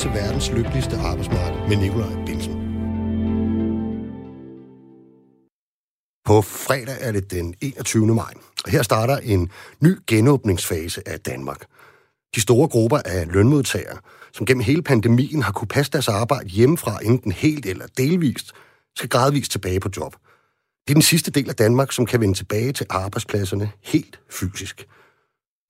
til verdens lykkeligste arbejdsmarked med Nikolaj Bilsen. På fredag er det den 21. maj, og her starter en ny genåbningsfase af Danmark. De store grupper af lønmodtagere, som gennem hele pandemien har kunne passe deres arbejde hjemmefra enten helt eller delvist, skal gradvist tilbage på job. Det er den sidste del af Danmark, som kan vende tilbage til arbejdspladserne helt fysisk.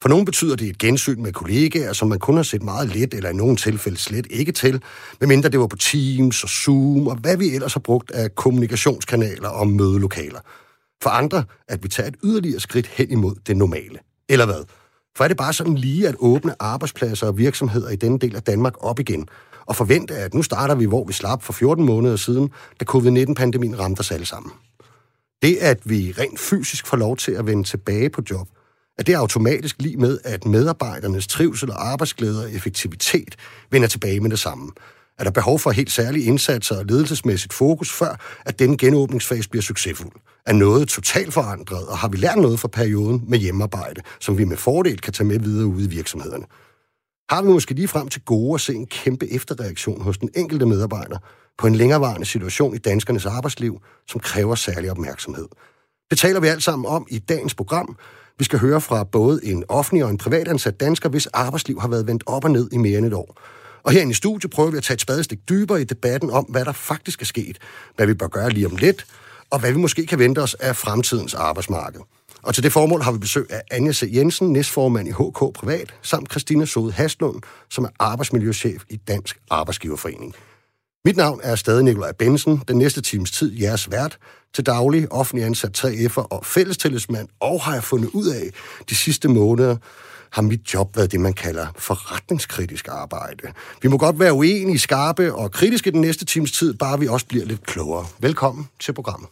For nogen betyder det et gensyn med kollegaer, som man kun har set meget let, eller i nogle tilfælde slet ikke til, medmindre det var på Teams og Zoom, og hvad vi ellers har brugt af kommunikationskanaler og mødelokaler. For andre, at vi tager et yderligere skridt hen imod det normale. Eller hvad? For er det bare sådan lige at åbne arbejdspladser og virksomheder i denne del af Danmark op igen, og forvente, at nu starter vi, hvor vi slap for 14 måneder siden, da covid-19-pandemien ramte os alle sammen. Det, at vi rent fysisk får lov til at vende tilbage på job, er det automatisk lige med, at medarbejdernes trivsel og arbejdsglæde og effektivitet vender tilbage med det samme. Er der behov for helt særlige indsatser og ledelsesmæssigt fokus, før at denne genåbningsfase bliver succesfuld? Er noget totalt forandret, og har vi lært noget fra perioden med hjemmearbejde, som vi med fordel kan tage med videre ude i virksomhederne? Har vi måske lige frem til gode at se en kæmpe efterreaktion hos den enkelte medarbejder på en længerevarende situation i danskernes arbejdsliv, som kræver særlig opmærksomhed? Det taler vi alt sammen om i dagens program, vi skal høre fra både en offentlig og en privatansat dansker, hvis arbejdsliv har været vendt op og ned i mere end et år. Og herinde i studiet prøver vi at tage et spadestik dybere i debatten om, hvad der faktisk er sket, hvad vi bør gøre lige om lidt, og hvad vi måske kan vente os af fremtidens arbejdsmarked. Og til det formål har vi besøg af Anja C. Jensen, næstformand i HK Privat, samt Christina Sode Haslund, som er arbejdsmiljøchef i Dansk Arbejdsgiverforening. Mit navn er stadig Nikolaj Bensen, den næste times tid jeres vært, til daglig offentlig ansat 3F'er og fællestillidsmand, og har jeg fundet ud af de sidste måneder, har mit job været det, man kalder forretningskritisk arbejde. Vi må godt være uenige, skarpe og kritiske den næste times tid, bare vi også bliver lidt klogere. Velkommen til programmet.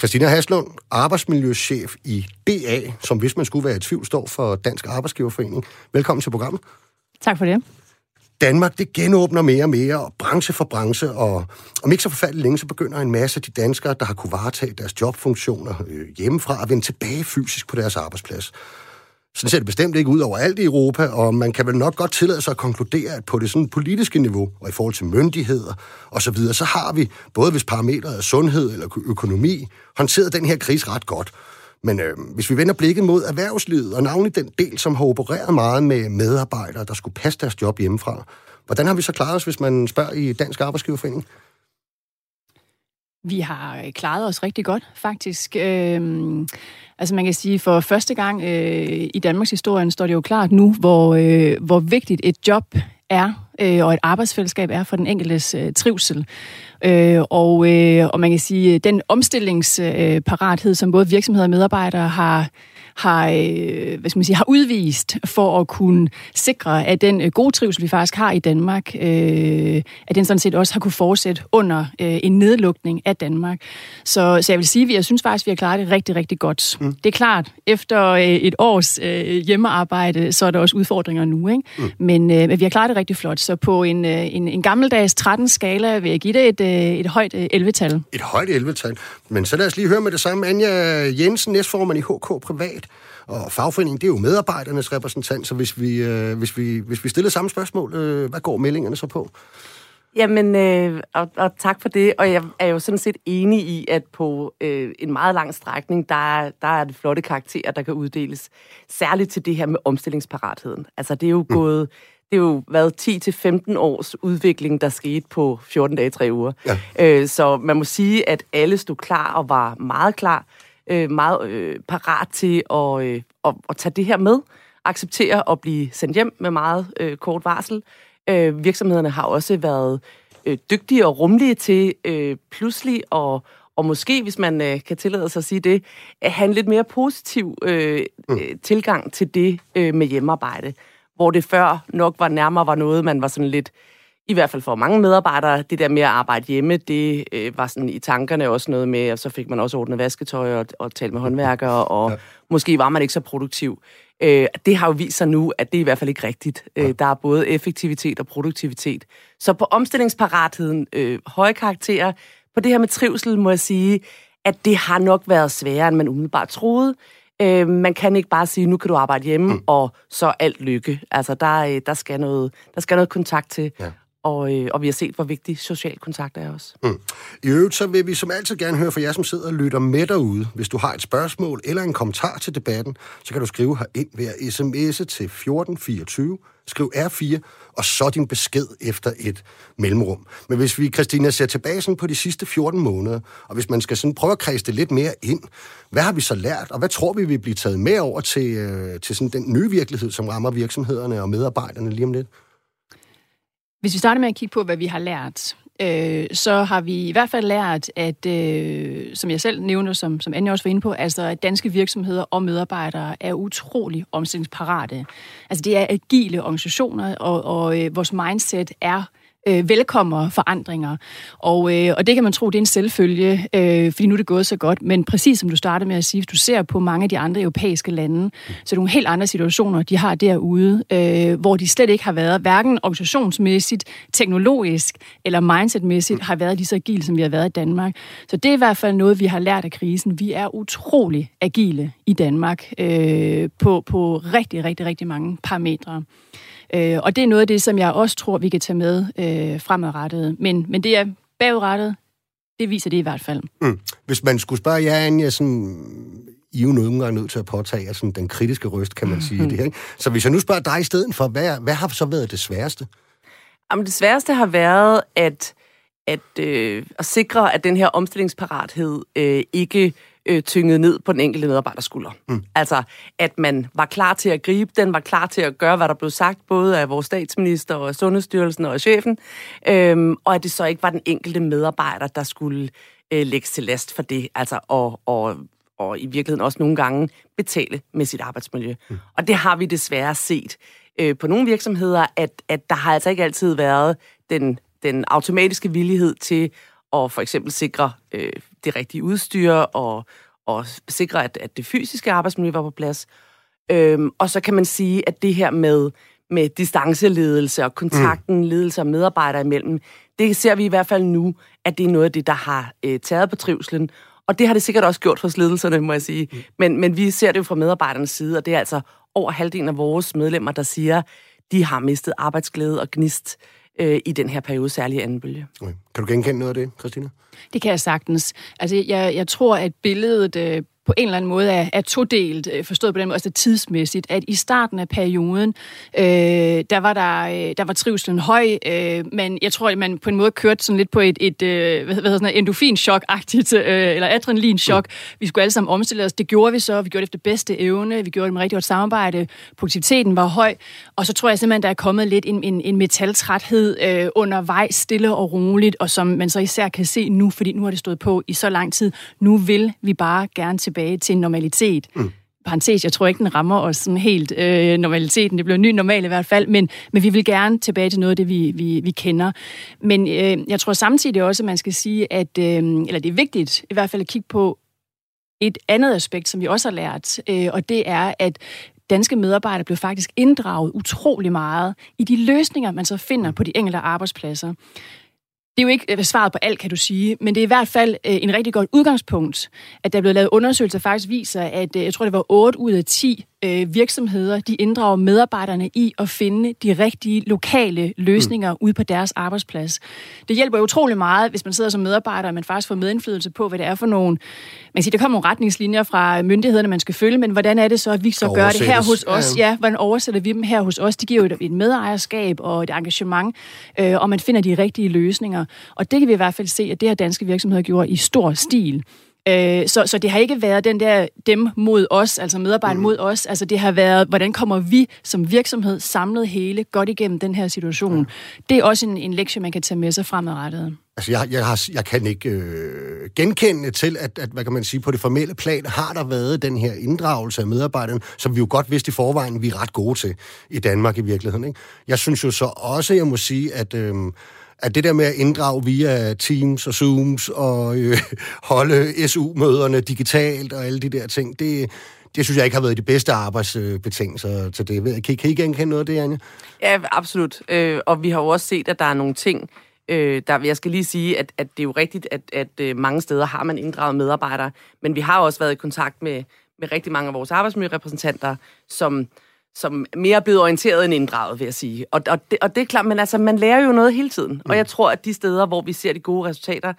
Christina Haslund, arbejdsmiljøchef i DA, som hvis man skulle være i tvivl, står for Dansk Arbejdsgiverforening. Velkommen til programmet. Tak for det. Danmark, det genåbner mere og mere, og branche for branche, og om ikke så forfærdeligt længe, så begynder en masse af de danskere, der har kunne varetage deres jobfunktioner øh, hjemmefra, at vende tilbage fysisk på deres arbejdsplads. Sådan ser det bestemt ikke ud over alt i Europa, og man kan vel nok godt tillade sig at konkludere, at på det sådan politiske niveau, og i forhold til myndigheder osv., så, så har vi, både hvis parametre er sundhed eller økonomi, håndteret den her krise ret godt. Men øh, hvis vi vender blikket mod erhvervslivet, og navnlig den del, som har opereret meget med medarbejdere, der skulle passe deres job hjemmefra, hvordan har vi så klaret os, hvis man spørger i Dansk Arbejdsgiverforening? Vi har øh, klaret os rigtig godt, faktisk. Øh altså man kan sige, for første gang øh, i Danmarks historie står det jo klart nu, hvor, øh, hvor vigtigt et job er, øh, og et arbejdsfællesskab er for den enkeltes øh, trivsel. Øh, og, øh, og man kan sige, den omstillingsparathed, som både virksomheder og medarbejdere har har, øh, hvad skal man sige, har udvist for at kunne sikre, at den øh, gode trivsel, vi faktisk har i Danmark, øh, at den sådan set også har kunne fortsætte under øh, en nedlukning af Danmark. Så, så jeg vil sige, at jeg synes faktisk, at vi har klaret det rigtig, rigtig godt. Mm. Det er klart, efter øh, et års øh, hjemmearbejde, så er der også udfordringer nu, ikke? Mm. Men, øh, men vi har klaret det rigtig flot. Så på en, øh, en, en gammeldags 13-skala vil jeg give det et, øh, et højt øh, 11-tal. Et højt 11-tal. Men så lad os lige høre med det samme. Anja Jensen, næstformand i HK Privat. Og fagforeningen, det er jo medarbejdernes repræsentant, så hvis vi, øh, hvis vi, hvis vi stiller samme spørgsmål, øh, hvad går meldingerne så på? Jamen, øh, og, og tak for det. Og jeg er jo sådan set enig i, at på øh, en meget lang strækning, der, der er det flotte karakterer, der kan uddeles. Særligt til det her med omstillingsparatheden. Altså, det er jo mm. gået... Det er jo været 10-15 års udvikling, der skete på 14 dage, 3 uger. Ja. Øh, så man må sige, at alle stod klar og var meget klar øh, meget øh, parat til at, øh, at, at tage det her med, acceptere at blive sendt hjem med meget øh, kort varsel. Øh, virksomhederne har også været øh, dygtige og rumlige til øh, pludselig at og måske, hvis man øh, kan tillade sig at sige det, at have en lidt mere positiv øh, mm. Øh, tilgang til det øh, med hjemmearbejde. Hvor det før nok var nærmere var noget, man var sådan lidt i hvert fald for mange medarbejdere, det der med at arbejde hjemme, det øh, var sådan i tankerne også noget med, og så fik man også ordnet vasketøj og, og talt med håndværkere, og ja. måske var man ikke så produktiv. Øh, det har jo vist sig nu, at det er i hvert fald ikke rigtigt. Ja. Øh, der er både effektivitet og produktivitet. Så på omstillingsparatheden, øh, høje karakterer, på det her med trivsel, må jeg sige, at det har nok været sværere, end man umiddelbart troede. Øh, man kan ikke bare sige, nu kan du arbejde hjemme, mm. og så alt lykke. Altså, der, øh, der, skal, noget, der skal noget kontakt til. Ja. Og, øh, og vi har set, hvor vigtig social kontakt er også. Mm. I øvrigt, så vil vi som altid gerne høre fra jer, som sidder og lytter med derude. Hvis du har et spørgsmål eller en kommentar til debatten, så kan du skrive her ind ved at sms'e til 1424. Skriv R4, og så din besked efter et mellemrum. Men hvis vi, Christina, ser tilbage sådan på de sidste 14 måneder, og hvis man skal sådan prøve at kredse det lidt mere ind, hvad har vi så lært, og hvad tror vi vi bliver taget med over til, øh, til sådan den nye virkelighed, som rammer virksomhederne og medarbejderne lige om lidt? Hvis vi starter med at kigge på, hvad vi har lært, øh, så har vi i hvert fald lært, at, øh, som jeg selv nævner, som, som Anja også var inde på, altså at danske virksomheder og medarbejdere er utrolig omstillingsparate. Altså det er agile organisationer, og, og øh, vores mindset er øh, øh, velkommer forandringer. Og, øh, og det kan man tro, det er en selvfølge, øh, fordi nu er det gået så godt. Men præcis som du startede med at sige, hvis du ser på mange af de andre europæiske lande, så er det nogle helt andre situationer, de har derude, øh, hvor de slet ikke har været, hverken organisationsmæssigt, teknologisk eller mindsetmæssigt, har været lige så agile, som vi har været i Danmark. Så det er i hvert fald noget, vi har lært af krisen. Vi er utrolig agile i Danmark øh, på, på rigtig, rigtig, rigtig mange parametre. Øh, og det er noget af det, som jeg også tror, vi kan tage med øh, fremadrettet. Men, men det er bagrettet, det viser det i hvert fald. Mm. Hvis man skulle spørge jer, Anja, sådan, I er jo nogle gange nødt til at påtage sådan, den kritiske røst, kan man sige. Mm. Det her, ikke? Så hvis jeg nu spørger dig i stedet for, hvad, hvad har så været det sværeste? Jamen, det sværeste har været at, at, øh, at sikre, at den her omstillingsparathed øh, ikke øh, tynget ned på den enkelte medarbejderskulder. Mm. Altså, at man var klar til at gribe den, var klar til at gøre, hvad der blev sagt, både af vores statsminister og Sundhedsstyrelsen og chefen, øhm, og at det så ikke var den enkelte medarbejder, der skulle øh, lægges til last for det, altså, og, og, og i virkeligheden også nogle gange betale med sit arbejdsmiljø. Mm. Og det har vi desværre set øh, på nogle virksomheder, at, at der har altså ikke altid været den, den automatiske villighed til at for eksempel sikre øh, det rigtige udstyr og, og sikre, at, at det fysiske arbejdsmiljø var på plads. Øhm, og så kan man sige, at det her med, med distanceledelse og kontakten, mm. ledelse og medarbejdere imellem, det ser vi i hvert fald nu, at det er noget af det, der har øh, taget på trivselen. Og det har det sikkert også gjort for ledelserne, må jeg sige. Mm. Men, men vi ser det jo fra medarbejdernes side, og det er altså over halvdelen af vores medlemmer, der siger, de har mistet arbejdsglæde og gnist øh, i den her periode, særlig anden bølge. Okay. Kan du genkende noget af det, Christina? Det kan jeg sagtens. Altså, jeg, jeg tror, at billedet øh, på en eller anden måde er, er todelt, øh, forstået på den måde, også tidsmæssigt, at i starten af perioden, øh, der, var der, øh, der var trivselen høj, øh, men jeg tror, at man på en måde kørte sådan lidt på et, et øh, hvad hedder sådan endorfinchok-agtigt, øh, eller adrenalinchok. Mm. Vi skulle alle sammen omstille os. Det gjorde vi så. Vi gjorde det efter bedste evne. Vi gjorde det med rigtig godt samarbejde. Produktiviteten var høj. Og så tror jeg simpelthen, der er kommet lidt en, en, en metaltræthed øh, undervejs, stille og roligt, og som man så især kan se nu, fordi nu har det stået på i så lang tid. Nu vil vi bare gerne til tilbage til en normalitet. Mm. Parenthes, jeg tror ikke, den rammer os sådan helt øh, normaliteten. Det bliver ny normal i hvert fald, men, men vi vil gerne tilbage til noget af det, vi, vi, vi kender. Men øh, jeg tror samtidig også, at man skal sige, at øh, eller det er vigtigt i hvert fald at kigge på et andet aspekt, som vi også har lært, øh, og det er, at danske medarbejdere blev faktisk inddraget utrolig meget i de løsninger, man så finder på de enkelte arbejdspladser. Det er jo ikke øh, svaret på alt, kan du sige, men det er i hvert fald øh, en rigtig godt udgangspunkt, at der er blevet lavet undersøgelser, der faktisk viser, at øh, jeg tror, det var 8 ud af 10 virksomheder, de inddrager medarbejderne i at finde de rigtige lokale løsninger mm. ude på deres arbejdsplads. Det hjælper utrolig meget, hvis man sidder som medarbejder, og man faktisk får medindflydelse på, hvad det er for nogle... Man kan sige, der kommer nogle retningslinjer fra myndighederne, man skal følge, men hvordan er det så, at vi så gør det her hos os? Ja, hvordan oversætter vi dem her hos os? De giver jo et medejerskab og et engagement, og man finder de rigtige løsninger. Og det kan vi i hvert fald se, at det her danske virksomheder gjorde i stor stil. Øh, så, så det har ikke været den der dem mod os, altså medarbejdere mm. mod os. Altså det har været, hvordan kommer vi som virksomhed samlet hele godt igennem den her situation. Mm. Det er også en, en lektie, man kan tage med sig fremadrettet. Altså jeg, jeg, har, jeg kan ikke øh, genkende til, at, at, hvad kan man sige, på det formelle plan har der været den her inddragelse af medarbejderne, som vi jo godt vidste i forvejen, vi er ret gode til i Danmark i virkeligheden. Ikke? Jeg synes jo så også, jeg må sige, at... Øh, at det der med at inddrage via Teams og Zooms og øh, holde SU-møderne digitalt og alle de der ting, det, det synes jeg ikke har været de bedste arbejdsbetingelser til det. Kan, kan I genkende noget af det, Anja? Ja, absolut. Øh, og vi har jo også set, at der er nogle ting, øh, der, jeg skal lige sige, at, at det er jo rigtigt, at, at øh, mange steder har man inddraget medarbejdere, men vi har også været i kontakt med, med rigtig mange af vores arbejdsmiljørepræsentanter, som, som mere er blevet orienteret end inddraget, vil jeg sige. Og, og, det, og det er klart, men altså, man lærer jo noget hele tiden. Mm. Og jeg tror, at de steder, hvor vi ser de gode resultater,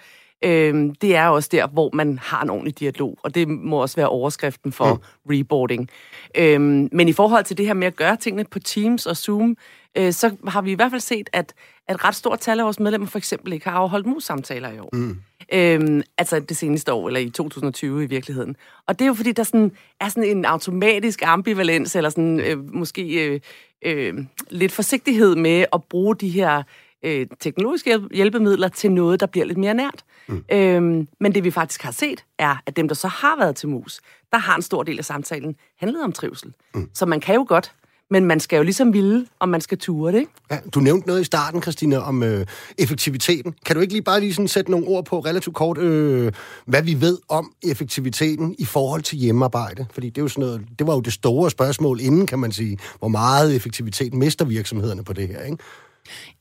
øh, det er også der, hvor man har en ordentlig dialog. Og det må også være overskriften for mm. reboarding. Øh, men i forhold til det her med at gøre tingene på Teams og Zoom, øh, så har vi i hvert fald set, at, at ret stort tal af vores medlemmer for eksempel ikke har afholdt mus-samtaler i år. Mm. Øhm, altså det seneste år, eller i 2020 i virkeligheden. Og det er jo fordi, der sådan, er sådan en automatisk ambivalens, eller sådan øh, måske øh, øh, lidt forsigtighed med at bruge de her øh, teknologiske hjælpemidler til noget, der bliver lidt mere nært. Mm. Øhm, men det vi faktisk har set, er, at dem, der så har været til mus, der har en stor del af samtalen handlet om trivsel. Mm. Så man kan jo godt men man skal jo ligesom ville, om man skal ture det, ikke? Ja, du nævnte noget i starten, Christina, om øh, effektiviteten. Kan du ikke lige bare lige sådan sætte nogle ord på relativt kort, øh, hvad vi ved om effektiviteten i forhold til hjemmearbejde? Fordi det, er jo sådan noget, det var jo det store spørgsmål inden, kan man sige. Hvor meget effektivitet mister virksomhederne på det her, ikke?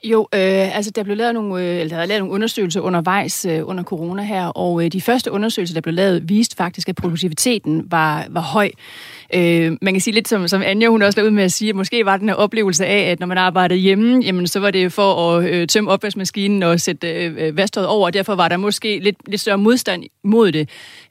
Jo, øh, altså der blev lavet nogle, øh, eller der er lavet nogle undersøgelser undervejs øh, under corona her, og øh, de første undersøgelser, der blev lavet, viste faktisk, at produktiviteten var, var høj. Øh, man kan sige lidt som, som Anja, hun også var ude med at sige, at måske var den her oplevelse af, at når man arbejdede hjemme, jamen så var det for at øh, tømme opvaskemaskinen og sætte øh, øh vasktøjet over, og derfor var der måske lidt, lidt større modstand mod det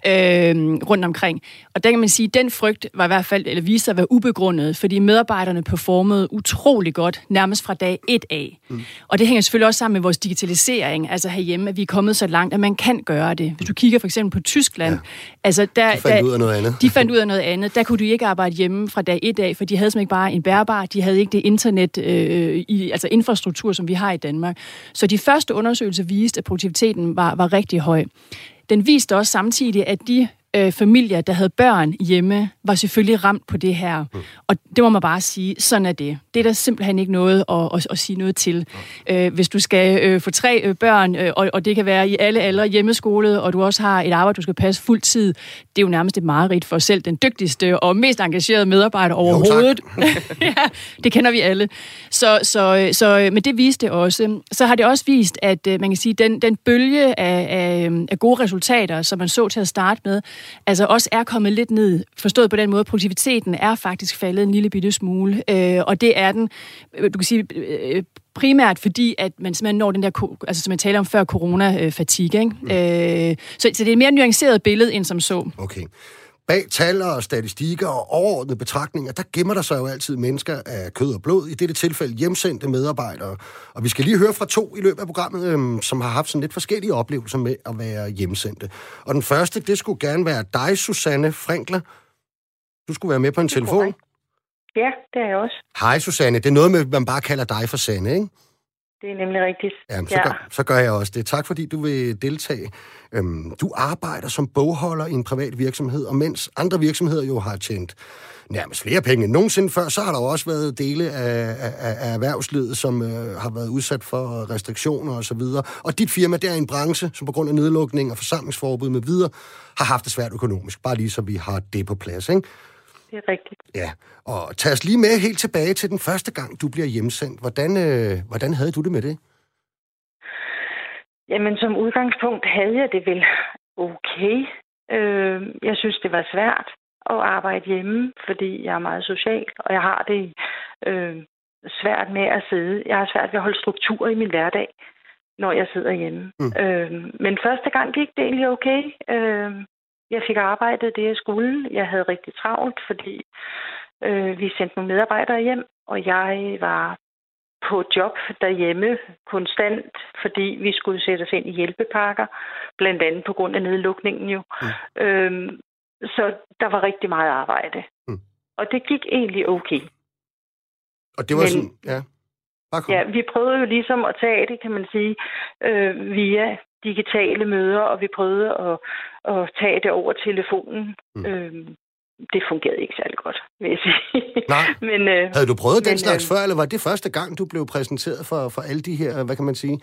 øh, rundt omkring. Og der kan man sige, at den frygt var i hvert fald, eller viste sig at være ubegrundet, fordi medarbejderne performede utrolig godt, nærmest fra dag 1 af. Mm. Og det hænger selvfølgelig også sammen med vores digitalisering, altså herhjemme, at vi er kommet så langt, at man kan gøre det. Hvis du kigger for eksempel på Tyskland, ja. altså der, de fandt der, ud af noget andet. De fandt ud af noget andet. Der kunne du ikke arbejde hjemme fra dag et af, for de havde simpelthen ikke bare en bærbar, de havde ikke det internet, øh, i, altså infrastruktur, som vi har i Danmark. Så de første undersøgelser viste, at produktiviteten var, var rigtig høj. Den viste også samtidig, at de øh, familier, der havde børn hjemme, var selvfølgelig ramt på det her. Mm. Og det må man bare sige, sådan er det. Det er der simpelthen ikke noget at, at, at sige noget til. Mm. Øh, hvis du skal øh, få tre øh, børn, øh, og, og det kan være i alle aldre hjemmeskole, og du også har et arbejde, du skal passe fuld tid, det er jo nærmest et mareridt for selv den dygtigste og mest engagerede medarbejder overhovedet. Jo, ja, det kender vi alle. Så, så, så, men det viste det også. Så har det også vist, at øh, man kan sige, den, den bølge af, af, af gode resultater, som man så til at starte med, altså også er kommet lidt ned, forstået på den måde, produktiviteten er faktisk faldet en lille bitte smule, øh, og det er den, øh, du kan sige, øh, primært fordi, at man simpelthen når den der, altså som jeg taler om før, corona-fatigue. Ikke? Mm. Øh, så, så det er et mere nuanceret billede end som så. Okay. Bag tal og statistikker og overordnede betragtninger, der gemmer der sig jo altid mennesker af kød og blod, i dette tilfælde hjemsendte medarbejdere. Og vi skal lige høre fra to i løbet af programmet, øhm, som har haft sådan lidt forskellige oplevelser med at være hjemsendte. Og den første, det skulle gerne være dig, Susanne Frinkler. Du skulle være med på en telefon. Ja, det er jeg også. Hej Susanne, det er noget med, at man bare kalder dig for Sanne, ikke? Det er nemlig rigtigt. Jamen, så, ja. gør, så gør jeg også det. Tak fordi du vil deltage. Øhm, du arbejder som bogholder i en privat virksomhed, og mens andre virksomheder jo har tjent nærmest flere penge end nogensinde før, så har der jo også været dele af, af, af erhvervslivet, som øh, har været udsat for restriktioner osv. Og, og dit firma, der er en branche, som på grund af nedlukning og forsamlingsforbud med videre, har haft det svært økonomisk. Bare lige så vi har det på plads, ikke? Det er rigtigt. Ja, og tag os lige med helt tilbage til den første gang, du bliver hjemsendt. Hvordan, øh, hvordan havde du det med det? Jamen, som udgangspunkt havde jeg det vel okay. Øh, jeg synes, det var svært at arbejde hjemme, fordi jeg er meget social, og jeg har det øh, svært med at sidde. Jeg har svært ved at holde struktur i min hverdag, når jeg sidder hjemme. Mm. Øh, men første gang gik det egentlig okay. Øh, jeg fik arbejdet det, jeg skulle. Jeg havde rigtig travlt, fordi øh, vi sendte nogle medarbejdere hjem, og jeg var på job derhjemme konstant, fordi vi skulle sætte os ind i hjælpepakker, blandt andet på grund af nedlukningen jo. Mm. Øhm, så der var rigtig meget arbejde. Mm. Og det gik egentlig okay. Og det var Men, sådan, ja. Ja, vi prøvede jo ligesom at tage det, kan man sige, øh, via digitale møder, og vi prøvede at, at tage det over telefonen. Mm. Øhm, det fungerede ikke særlig godt, vil jeg sige. Nej. men, øh, Havde du prøvet men, den slags øh, før, eller var det første gang, du blev præsenteret for, for alle de her, hvad kan man sige,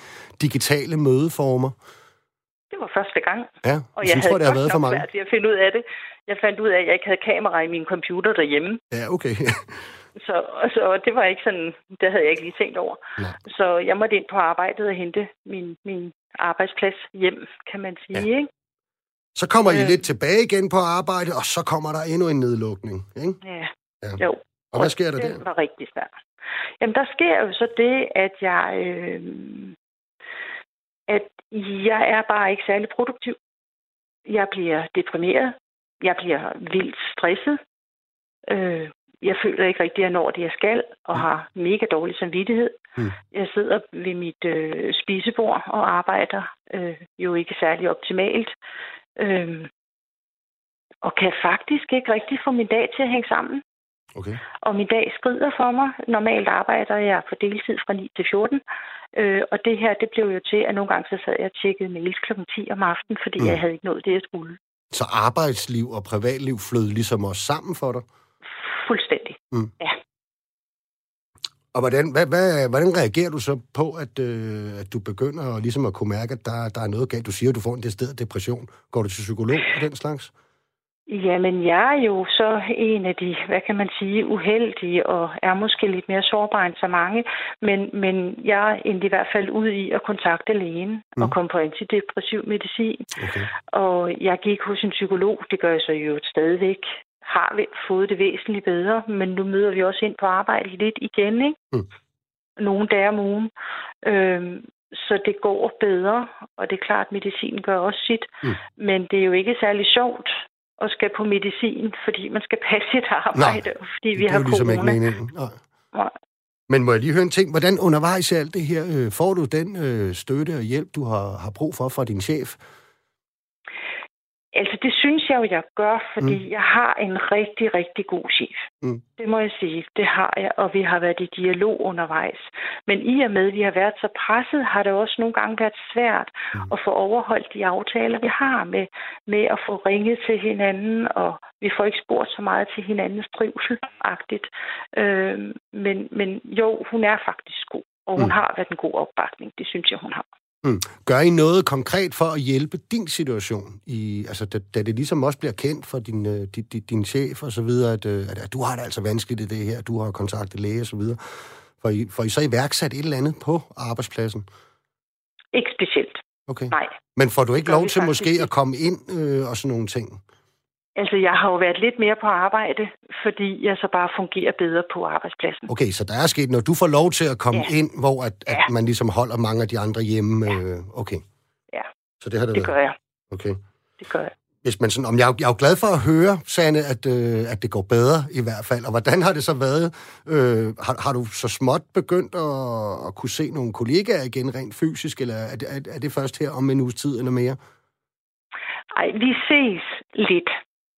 digitale mødeformer? Det var første gang. Ja, og jeg tror, det har været for mange. svært ved at finde ud af det. Jeg fandt ud af, at jeg ikke havde kamera i min computer derhjemme. Ja, okay. så, så det var ikke sådan, det havde jeg ikke lige tænkt over. Nej. Så jeg måtte ind på arbejdet og hente min, min arbejdsplads hjem, kan man sige. Ja. Ikke? Så kommer I lidt tilbage igen på arbejde, og så kommer der endnu en nedlukning, ikke? Ja, Ja. jo. Og hvad sker der det der? var rigtig svært. Jamen, der sker jo så det, at jeg, øh, at jeg er bare ikke særlig produktiv. Jeg bliver deprimeret. Jeg bliver vildt stresset. Øh, jeg føler ikke rigtig, at jeg når det, jeg skal, og har mega dårlig samvittighed. Mm. Jeg sidder ved mit øh, spisebord og arbejder øh, jo ikke særlig optimalt. Øh, og kan faktisk ikke rigtig få min dag til at hænge sammen. Okay. Og min dag skrider for mig. Normalt arbejder jeg på deltid fra 9 til 14. Øh, og det her, det blev jo til, at nogle gange så sad jeg og tjekkede mails kl. 10 om aftenen, fordi Mm. mm. jeg havde ikke nået det, jeg skulle. Så arbejdsliv og privatliv flød ligesom også sammen for dig? Fuldstændig. Og hvordan, hvad, hvad, hvordan reagerer du så på, at, øh, at du begynder at, ligesom at kunne mærke, at der, der er noget galt? Du siger, at du får en decideret depression. Går du til psykolog og den slags? Jamen, jeg er jo så en af de, hvad kan man sige, uheldige, og er måske lidt mere sårbar end så mange. Men, men jeg endte i hvert fald ud i at kontakte lægen mm. Mm. og komme på antidepressiv medicin. Okay. Og jeg gik hos en psykolog, det gør jeg så jo stadigvæk. Har vi fået det væsentligt bedre, men nu møder vi også ind på arbejde lidt igen, ikke? Mm. Nogle dage om ugen. Øhm, så det går bedre, og det er klart, at medicin gør også sit. Mm. Men det er jo ikke særlig sjovt at skal på medicin, fordi man skal passe sit arbejde, og fordi vi det har er jo ligesom corona. ikke meningen. Nej. Nej. Men må jeg lige høre en ting? Hvordan undervejs i alt det her, øh, får du den øh, støtte og hjælp, du har, har brug for fra din chef? Altså, det synes jeg jo, jeg gør, fordi mm. jeg har en rigtig, rigtig god chef. Mm. Det må jeg sige. Det har jeg, og vi har været i dialog undervejs. Men i og med, at vi har været så presset, har det også nogle gange været svært mm. at få overholdt de aftaler, vi har med, med at få ringet til hinanden, og vi får ikke spurgt så meget til hinandens trivsel-agtigt. Øh, men, men jo, hun er faktisk god, og hun mm. har været en god opbakning. Det synes jeg, hun har. Mm. Gør I noget konkret for at hjælpe din situation? I, altså, da, da det ligesom også bliver kendt for din, øh, din, din, din chef og så videre, at, øh, at, at du har det altså vanskeligt i det her, du har kontaktet læge og så videre. For I, for I så iværksat et eller andet på arbejdspladsen? Ikke specielt. Okay. Nej. Men får du ikke lov til faktisk måske at komme ind øh, og sådan nogle ting? Altså, jeg har jo været lidt mere på arbejde, fordi jeg så bare fungerer bedre på arbejdspladsen. Okay, så der er sket, når du får lov til at komme Ja. ind, hvor at, at Ja. man ligesom holder mange af de andre hjemme. Øh, okay. Ja. Så det har det, Det været. gør jeg. Okay. Det gør jeg. Hvis man sådan, om jeg, er jeg er jo glad for at høre, Sanne, at, øh, at det går bedre i hvert fald. Og hvordan har det så været? Øh, har, har du så småt begyndt at, at kunne se nogle kollegaer igen rent fysisk, eller er det, er, er det først her om en uges tid eller mere? Ej, vi ses lidt,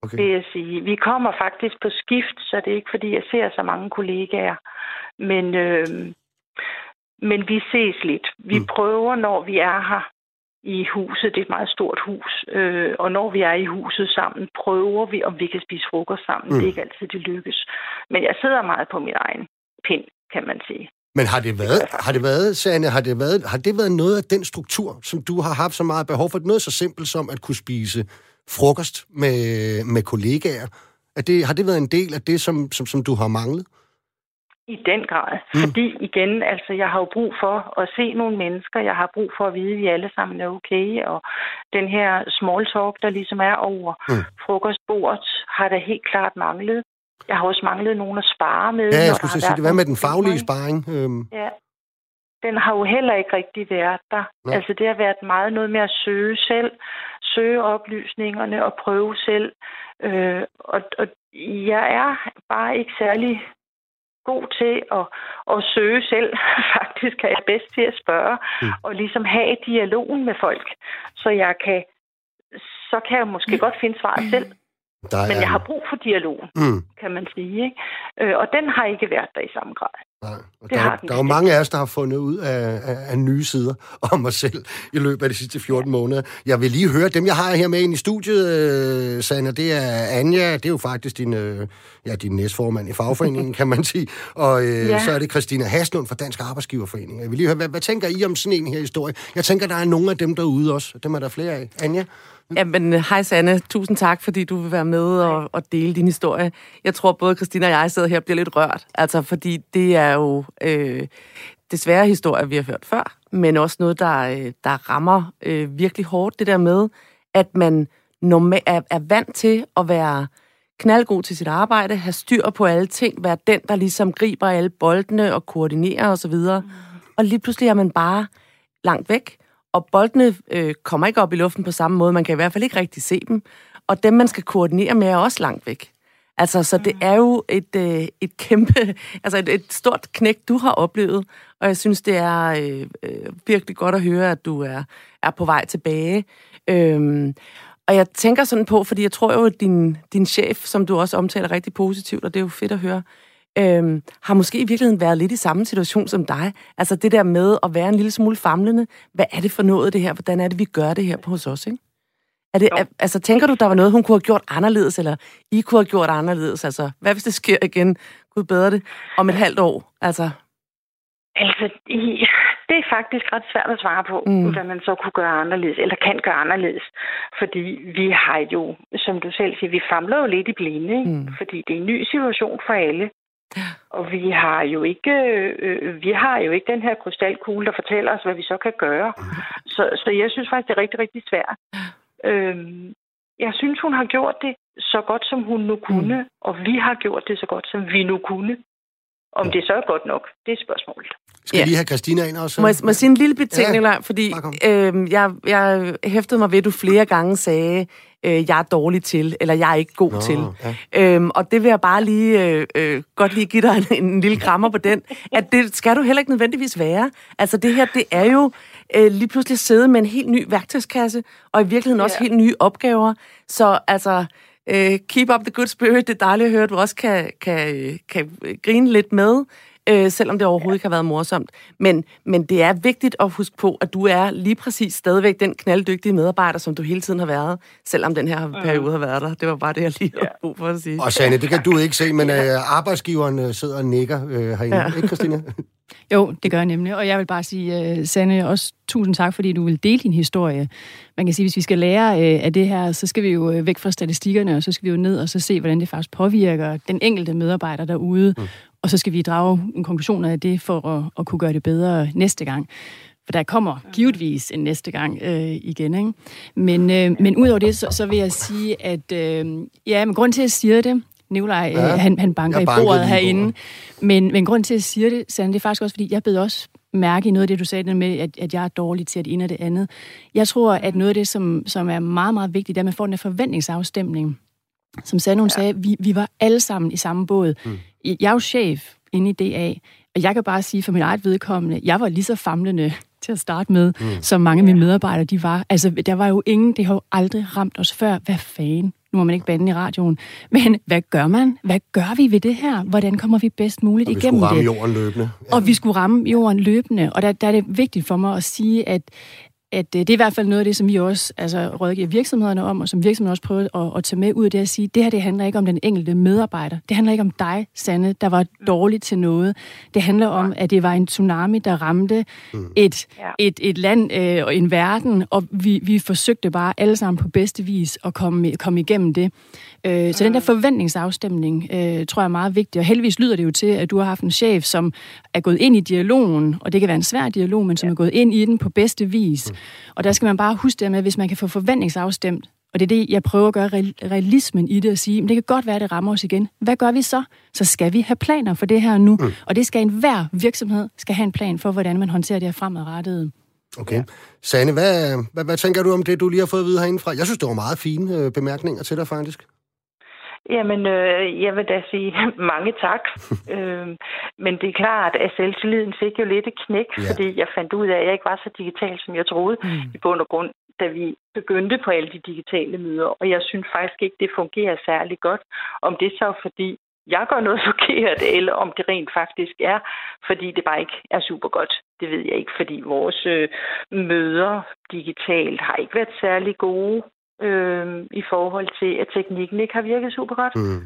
Okay. vil jeg sige. Vi kommer faktisk på skift, så det er ikke, fordi jeg ser så mange kollegaer. Men, øh, men vi ses lidt. Vi Mm. mm. prøver, når vi er her i huset, det er et meget stort hus, øh, og når vi er i huset sammen, prøver vi, om vi kan spise frokost sammen. Mm. Mm. Det er ikke altid, det lykkes. Men jeg sidder meget på min egen pind, kan man sige. Men har det været, har det været, Sanne, har det været, har det været noget af den struktur, som du har haft så meget behov for? Noget så simpelt som at kunne spise frokost med, med kollegaer? Er det, har det været en del af det, som, som, som du har manglet? I den grad. Mm. Fordi igen, altså jeg har jo brug for at se nogle mennesker. Jeg har brug for at vide, at vi alle sammen er okay. Og den her small talk, der ligesom er over Mm. frokostbordet, har der helt klart manglet. Jeg har også manglet nogen at spare med. Ja, jeg skulle sige, det hvad med den faglige sparring? Øhm, Ja. Den har jo heller ikke rigtig været der. Nej. Altså det har været meget noget med at søge selv, søge oplysningerne og prøve selv. Øh, og, og jeg er bare ikke særlig god til at, at søge selv. Faktisk er jeg bedst til at spørge Mm. og ligesom have dialogen med folk, så jeg kan så kan jeg måske godt finde svaret selv, der men er, jeg har brug for dialogen, Mm, kan man sige. Ikke? Øh, og den har ikke været der i samme grad. Nej. Og Det der, har er- den der er jo mange af os, der har fundet ud af, af, af nye sider om mig selv i løbet af de sidste 14 måneder. Jeg vil lige høre dem, jeg har her med ind i studiet, øh, Sanna. Det er Anja, det er jo faktisk din, øh, ja, din næstformand i fagforeningen, kan man sige. Og øh. Ja. så er det Christina Haslund fra Dansk Arbejdsgiverforening. Jeg vil lige høre, hvad, hvad tænker I om sådan en her historie? Jeg tænker, der er nogle af dem derude også. Dem er der flere af. Anja? Jamen, hej Sanne. Tusind tak, fordi du vil være med og, og dele din historie. Jeg tror, både Christina og jeg sidder her og bliver lidt rørt. Altså, fordi det er jo øh, desværre historier, vi har hørt før, men også noget, der, øh, der rammer øh, virkelig hårdt. Det der med, at man norma- er, er vant til at være knaldgod til sit arbejde, have styr på alle ting, være den, der ligesom griber alle boldene og koordinerer osv. Og, mm. og lige pludselig er man bare langt væk, og boldene øh, kommer ikke op i luften på samme måde. Man kan i hvert fald ikke rigtig se dem. Og dem, man skal koordinere med, er også langt væk. Altså, så det er jo et, øh, et kæmpe, altså et, et stort knæk, du har oplevet, og jeg synes, det er øh, øh, virkelig godt at høre, at du er, er på vej tilbage. Øhm, og jeg tænker sådan på, fordi jeg tror jo, at din, din chef, som du også omtaler rigtig positivt, og det er jo fedt at høre, øhm, har måske i virkeligheden været lidt i samme situation som dig. Altså det der med at være en lille smule famlende. Hvad er det for noget, det her? Hvordan er det, vi gør det her på hos os, ikke? Er det, er, altså, tænker du, der var noget, hun kunne have gjort anderledes, eller I kunne have gjort anderledes? Altså, hvad hvis det sker igen? Gud bedre det. Om et halvt år, altså... Altså, det er faktisk ret svært at svare på, mm. hvad man så kunne gøre anderledes, eller kan gøre anderledes. Fordi vi har jo, som du selv siger, vi famler jo lidt i blinde, ikke? Mm. fordi det er en ny situation for alle. Og vi har jo ikke øh, vi har jo ikke den her krystalkugle, der fortæller os, hvad vi så kan gøre. Så, så jeg synes faktisk, det er rigtig, rigtig svært. Øhm, jeg synes, hun har gjort det så godt, som hun nu kunne, mm. og vi har gjort det så godt, som vi nu kunne. Om det så er godt nok, det er spørgsmålet. Skal ja. lige have Christina ind også? Må jeg, må jeg sige en lille betingning, ja, fordi øh, jeg, jeg hæftede mig ved, at du flere gange sagde, øh, jeg er dårlig til, eller jeg er ikke god Nå, til. Ja. Øhm, og det vil jeg bare lige øh, øh, godt lige give dig en, en lille krammer på den, at det skal du heller ikke nødvendigvis være. Altså det her, det er jo øh, lige pludselig sidde med en helt ny værktøjskasse, og i virkeligheden ja. også helt nye opgaver. Så altså, øh, keep up the good spirit. Det er dejligt at høre, at du også kan, kan, kan grine lidt med, øh, selvom det overhovedet ikke har været morsomt. Men, men det er vigtigt at huske på, at du er lige præcis stadigvæk den knalddygtige medarbejder, som du hele tiden har været, selvom den her periode har været der. Det var bare det, jeg lige har brug for at sige. Og Sanne, det kan du ikke se, men øh, arbejdsgiveren øh, sidder og nikker øh, herinde. Ja. Ikke, Christina? Jo, det gør jeg nemlig. Og jeg vil bare sige, uh, Sanne, også tusind tak, fordi du vil dele din historie. Man kan sige, hvis vi skal lære uh, af det her, så skal vi jo væk fra statistikkerne, og så skal vi jo ned og så se, hvordan det faktisk påvirker den enkelte medarbejder derude. Mm. Og så skal vi drage en konklusion af det for at, at kunne gøre det bedre næste gang. For der kommer givetvis en næste gang øh, igen. Ikke? Men, øh, men udover det, så, så vil jeg sige, at øh, ja, men grund til, at jeg siger det, Nikolaj, ja, øh, han, han banker i bordet herinde. Men, men grund til, at jeg siger det, Sande, det er faktisk også, fordi jeg bed også mærke i noget af det, du sagde med, at, at jeg er dårlig til at ene og det andet. Jeg tror, at noget af det, som, som er meget, meget vigtigt, er, at man får den forventningsafstemning. Som Sande, hun ja. sagde, vi, vi var alle sammen i samme båd. Mm. Jeg er jo chef inde i DA, og jeg kan bare sige for mit eget vedkommende, jeg var lige så famlende til at starte med, mm. som mange af mine medarbejdere de var. Altså, der var jo ingen, det har jo aldrig ramt os før. Hvad fanden? Nu må man ikke bande i radioen. Men hvad gør man? Hvad gør vi ved det her? Hvordan kommer vi bedst muligt og igennem det? vi skulle ramme jorden løbende. Ja. Og vi skulle ramme jorden løbende. Og der, der er det vigtigt for mig at sige, at at øh, det er i hvert fald noget af det, som vi også altså, rådgiver virksomhederne om, og som virksomhederne også prøver at, at tage med ud af det at sige, det her det handler ikke om den enkelte medarbejder. Det handler ikke om dig, Sanne, der var dårligt til noget. Det handler om, at det var en tsunami, der ramte mm. et, et, et land øh, og en verden, og vi, vi forsøgte bare alle sammen på bedste vis at komme, komme igennem det. Øh, så den der mm. forventningsafstemning, øh, tror jeg er meget vigtig. Og heldigvis lyder det jo til, at du har haft en chef, som er gået ind i dialogen, og det kan være en svær dialog, men som ja. er gået ind i den på bedste vis. Mm. Og der skal man bare huske det med, at hvis man kan få forventningsafstemt, og det er det, jeg prøver at gøre realismen i det og sige, men det kan godt være, at det rammer os igen. Hvad gør vi så? Så skal vi have planer for det her nu. Mm. Og det skal enhver virksomhed skal have en plan for, hvordan man håndterer det her fremadrettet. Okay. Sanne, hvad, hvad, hvad tænker du om det, du lige har fået at vide herindefra? Jeg synes, det var meget fine øh, bemærkninger til dig, faktisk. Jamen, øh, jeg vil da sige mange tak. øh, men det er klart, at selvtilliden fik jo lidt et knæk, ja. fordi jeg fandt ud af, at jeg ikke var så digital, som jeg troede mm. i bund og grund, da vi begyndte på alle de digitale møder. Og jeg synes faktisk ikke, det fungerer særlig godt. Om det så fordi jeg gør noget forkert, eller om det rent faktisk er, fordi det bare ikke er super godt. Det ved jeg ikke, fordi vores øh, møder digitalt har ikke været særlig gode øh, i forhold til, at teknikken ikke har virket super godt. Mm.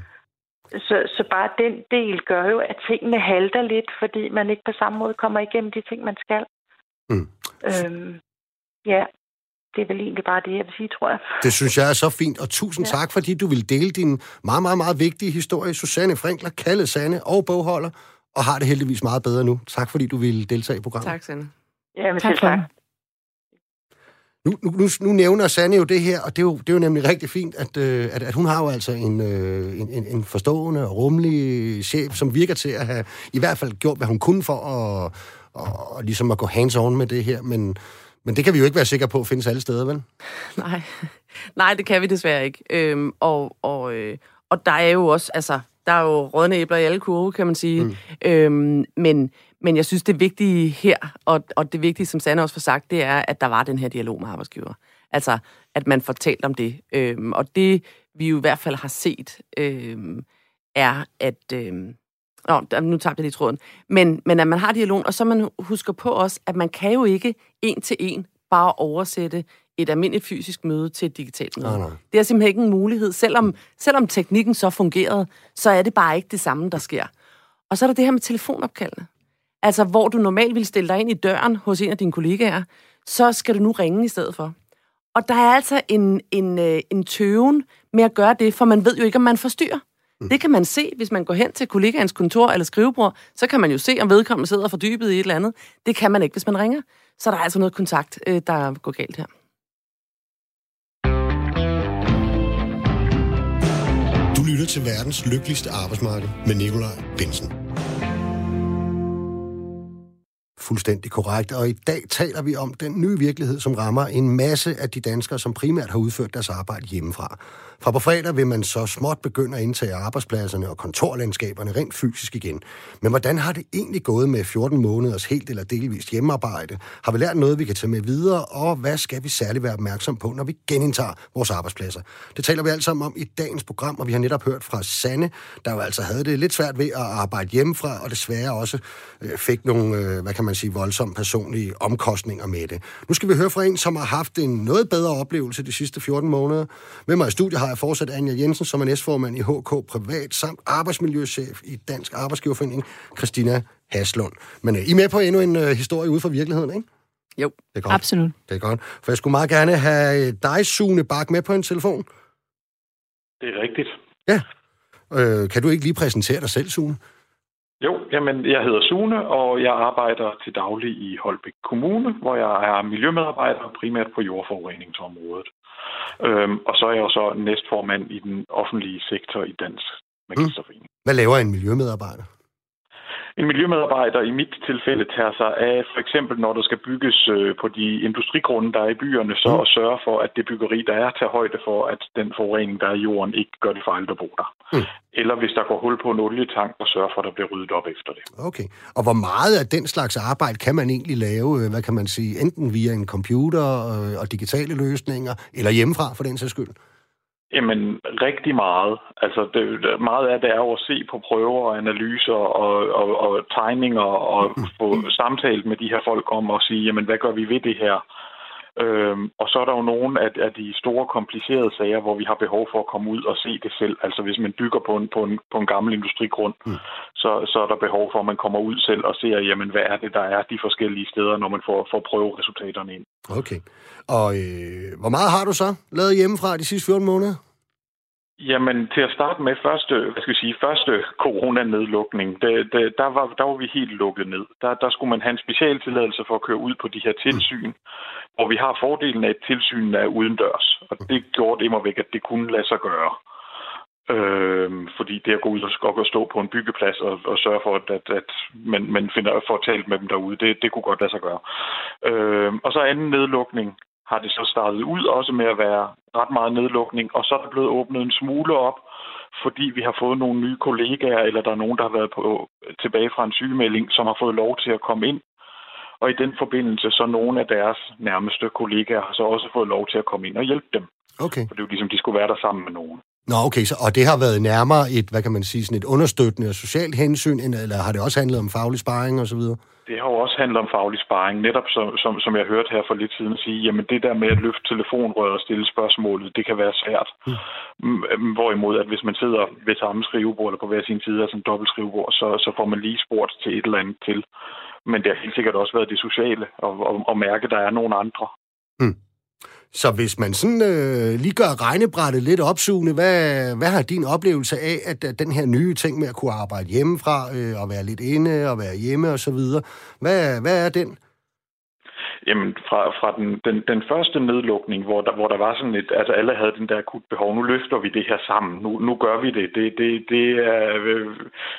Så, så bare den del gør jo, at tingene halter lidt, fordi man ikke på samme måde kommer igennem de ting, man skal. Mm. Øhm, ja, det er vel egentlig bare det, jeg vil sige, tror jeg. Det synes jeg er så fint, og tusind ja. tak, fordi du vil dele din meget, meget, meget vigtige historie. Susanne Frinkler, Kalle Sanne og bogholder, og har det heldigvis meget bedre nu. Tak, fordi du ville deltage i programmet. Tak, Sanne. Ja, men tak. tak. Nu, nu, nu nævner Sanne jo det her, og det er jo, det er jo nemlig rigtig fint, at, øh, at, at hun har jo altså en, øh, en, en forstående og rummelig chef, som virker til at have i hvert fald gjort, hvad hun kunne for at, og, og ligesom at gå hands-on med det her, men, men det kan vi jo ikke være sikre på findes alle steder, vel? Nej, Nej det kan vi desværre ikke. Øhm, og, og, øh, og der er jo også, altså, der er jo rådne æbler i alle kurve, kan man sige. Mm. Øhm, men, men jeg synes, det vigtige her, og, og det vigtige, som Sanne også får sagt, det er, at der var den her dialog med arbejdsgiver. Altså, at man får talt om det. Øhm, og det, vi jo i hvert fald har set, øhm, er, at... Øhm, Nå, nu tabte jeg lige tråden. Men, men at man har dialog, og så man husker på også, at man kan jo ikke en til en bare oversætte et almindeligt fysisk møde til et digitalt møde. Nej, nej. Det er simpelthen ikke en mulighed. Selvom, selvom teknikken så fungerede, så er det bare ikke det samme, der sker. Og så er der det her med telefonopkaldene. Altså, hvor du normalt ville stille dig ind i døren hos en af dine kollegaer, så skal du nu ringe i stedet for. Og der er altså en, en, øh, en tøven med at gøre det, for man ved jo ikke, om man forstyrrer. Mm. Det kan man se, hvis man går hen til kollegaens kontor eller skrivebord, så kan man jo se, om vedkommende sidder fordybet i et eller andet. Det kan man ikke, hvis man ringer. Så der er altså noget kontakt, øh, der går galt her. Du lytter til verdens lykkeligste arbejdsmarked med Nikolaj Bensen. Fuldstændig korrekt. Og i dag taler vi om den nye virkelighed, som rammer en masse af de danskere, som primært har udført deres arbejde hjemmefra. Fra på fredag vil man så småt begynde at indtage arbejdspladserne og kontorlandskaberne rent fysisk igen. Men hvordan har det egentlig gået med 14 måneders helt eller delvist hjemmearbejde? Har vi lært noget, vi kan tage med videre? Og hvad skal vi særligt være opmærksom på, når vi genindtager vores arbejdspladser? Det taler vi alt sammen om i dagens program, og vi har netop hørt fra Sanne, der jo altså havde det lidt svært ved at arbejde hjemmefra, og desværre også øh, fik nogle, øh, hvad kan man sige, voldsomme personlige omkostninger med det. Nu skal vi høre fra en, som har haft en noget bedre oplevelse de sidste 14 måneder. Med mig i studiet har jeg fortsat Anja Jensen, som er næstformand i HK Privat, samt arbejdsmiljøchef i Dansk Arbejdsgiverforening, Christina Haslund. Men uh, I er med på endnu en uh, historie ude fra virkeligheden, ikke? Jo, det er godt. absolut. Det er godt. For jeg skulle meget gerne have dig, Sune Bak, med på en telefon. Det er rigtigt. Ja. Øh, kan du ikke lige præsentere dig selv, Sune? Jo, jamen, jeg hedder Sune, og jeg arbejder til daglig i Holbæk Kommune, hvor jeg er miljømedarbejder primært på jordforureningsområdet. Øhm, og så er jeg jo så næstformand i den offentlige sektor i Dansk Magisterforening. Mm. Hvad laver en miljømedarbejder? En miljømedarbejder i mit tilfælde tager sig af, for eksempel når der skal bygges øh, på de industrigrunde, der er i byerne, så mm. at sørge for, at det byggeri, der er, tager højde for, at den forurening, der er i jorden, ikke gør det fejl, at bo der. Mm. Eller hvis der går hul på en olietank, og sørge for, at der bliver ryddet op efter det. Okay. Og hvor meget af den slags arbejde kan man egentlig lave, øh, hvad kan man sige, enten via en computer øh, og digitale løsninger, eller hjemmefra for den sags skyld? Jamen, rigtig meget. Altså, det, meget af det er jo at se på prøver og analyser og, og, og tegninger og få samtalt med de her folk om at sige, jamen, hvad gør vi ved det her? Øhm, og så er der jo nogle af, af de store komplicerede sager, hvor vi har behov for at komme ud og se det selv. Altså hvis man bygger på en, på en, på en gammel industrigrund, mm. så, så er der behov for, at man kommer ud selv og ser, jamen hvad er det, der er de forskellige steder, når man får, får prøveresultaterne ind. Okay. Og øh, hvor meget har du så lavet hjemmefra de sidste 14 måneder? Jamen, til at starte med første, hvad skal jeg sige, første coronanedlukning, det, det, der, var, der var vi helt lukket ned. Der, der skulle man have en specialtilladelse for at køre ud på de her tilsyn, hvor vi har fordelen af, at tilsynen er udendørs. Og det gjorde det mig væk, at det kunne lade sig gøre. Øh, fordi det at gå ud og, og stå på en byggeplads og, og sørge for, at, at, at man, man finder, får talt med dem derude, det, det kunne godt lade sig gøre. Øh, og så anden nedlukning, har det så startet ud også med at være ret meget nedlukning, og så er der blevet åbnet en smule op, fordi vi har fået nogle nye kollegaer, eller der er nogen, der har været på, tilbage fra en sygemelding, som har fået lov til at komme ind. Og i den forbindelse, så nogle af deres nærmeste kollegaer har så også fået lov til at komme ind og hjælpe dem. Okay. For det er jo ligesom, de skulle være der sammen med nogen. Nå, okay, så, og det har været nærmere et, hvad kan man sige, sådan et understøttende og socialt hensyn, eller har det også handlet om faglig sparring osv.? Det har jo også handlet om faglig sparring, netop som, som, som jeg hørte her for lidt siden sige, jamen det der med at løfte telefonrøret og stille spørgsmålet, det kan være svært. Mm. Hvorimod, at hvis man sidder ved samme skrivebord eller på hver sin side af sådan en dobbelt skrivebord, så, så får man lige spurgt til et eller andet til. Men det har helt sikkert også været det sociale, og, og, og mærke, at der er nogle andre. Mm. Så hvis man sådan øh, lige gør regnebrættet lidt opsugende, hvad, hvad har din oplevelse af, at, at den her nye ting med at kunne arbejde hjemmefra, øh, og være lidt inde, og være hjemme og så videre, hvad, hvad er den? Jamen, fra, fra den, den, den første nedlukning, hvor der, hvor der var sådan et, altså alle havde den der akut behov, nu løfter vi det her sammen, nu, nu gør vi det. det, det, det er, øh,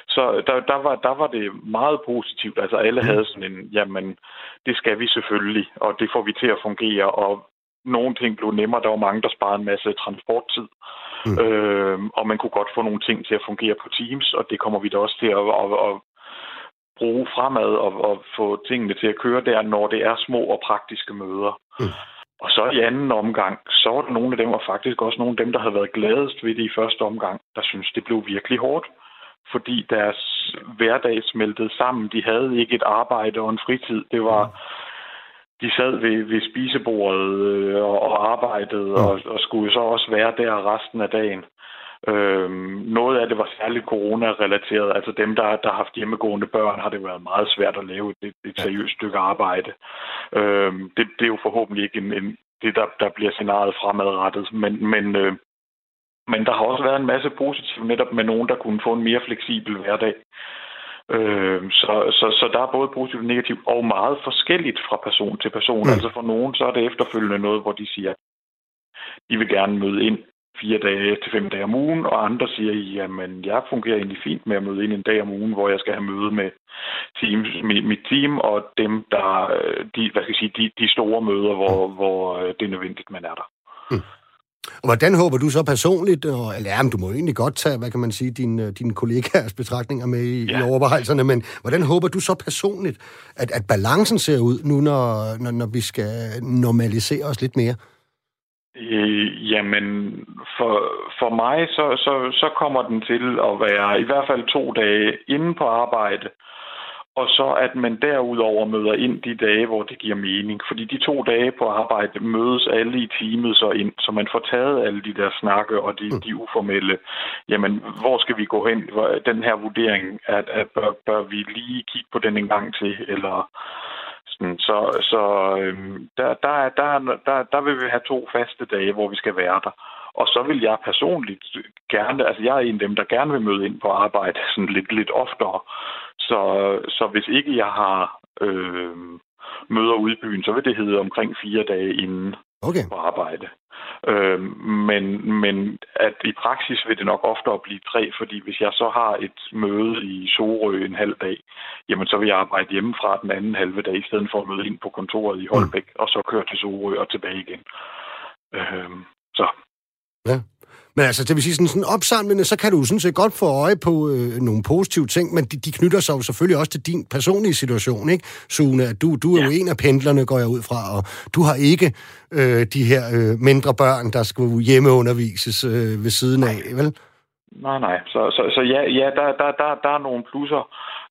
så der, der, var, der var det meget positivt, altså alle havde sådan en, jamen, det skal vi selvfølgelig, og det får vi til at fungere, og nogle ting blev nemmere, der var mange, der sparede en masse transporttid, mm. øh, og man kunne godt få nogle ting til at fungere på Teams, og det kommer vi da også til at, at, at bruge fremad og, og få tingene til at køre der, når det er små og praktiske møder. Mm. Og så i anden omgang, så var der nogle af dem, og faktisk også nogle af dem, der havde været gladest ved det i første omgang, der synes det blev virkelig hårdt. Fordi deres hverdag smeltede sammen. De havde ikke et arbejde og en fritid. Det var... De sad ved, ved spisebordet øh, og, og arbejdede, mm. og, og skulle så også være der resten af dagen. Øhm, noget af det var særligt corona-relateret. Altså dem, der, der har haft hjemmegående børn, har det været meget svært at lave et, et seriøst stykke arbejde. Øhm, det, det er jo forhåbentlig ikke en, en, det, der, der bliver scenariet fremadrettet. Men, men, øh, men der har også været en masse positivt netop med nogen, der kunne få en mere fleksibel hverdag. Øh, så, så, så der er både positivt og negativt, og meget forskelligt fra person til person. Mm. Altså for nogen, så er det efterfølgende noget, hvor de siger, de vil gerne møde ind fire dage til fem dage om ugen, og andre siger, jamen jeg fungerer egentlig fint med at møde ind en dag om ugen, hvor jeg skal have møde med teams, mit, mit team og dem, der de, hvad skal jeg sige, de, de store møder, hvor, hvor øh, det er nødvendigt, man er der. Mm. Og hvordan håber du så personligt, og, eller ja, du må egentlig godt tage, hvad kan man sige, dine, dine kollegaers betragtninger med i, ja. i overvejelserne, men hvordan håber du så personligt, at, at balancen ser ud nu, når, når, når vi skal normalisere os lidt mere? Øh, jamen, for, for mig, så, så, så kommer den til at være i hvert fald to dage inde på arbejde, og så at man derudover møder ind de dage, hvor det giver mening. Fordi de to dage på arbejde mødes alle i teamet så ind, så man får taget alle de der snakke og de, mm. de uformelle. Jamen, hvor skal vi gå hen? Den her vurdering, at, at bør, bør vi lige kigge på den en gang til, eller sådan. Så, så øhm, der, der, der, der, der vil vi have to faste dage, hvor vi skal være der. Og så vil jeg personligt gerne, altså jeg er en af dem, der gerne vil møde ind på arbejde sådan lidt, lidt oftere. Så, så hvis ikke jeg har øh, møder ude i byen, så vil det hedde omkring fire dage inden okay. på arbejde. Øh, men, men at i praksis vil det nok oftere blive tre, fordi hvis jeg så har et møde i Sorø en halv dag, jamen så vil jeg arbejde hjemmefra den anden halve dag, i stedet for at møde ind på kontoret i Holbæk, mm. og så køre til Sorø og tilbage igen. Øh, så. Ja. Men altså, det vil sige, sådan, sådan opsamlende, så kan du sådan set godt få øje på øh, nogle positive ting, men de, de knytter sig jo selvfølgelig også til din personlige situation, ikke, Sune? Du, du er ja. jo en af pendlerne, går jeg ud fra, og du har ikke øh, de her øh, mindre børn, der skal hjemmeundervises øh, ved siden af, vel? Nej, nej. Så, så, så ja, ja der, der, der, der er nogle plusser.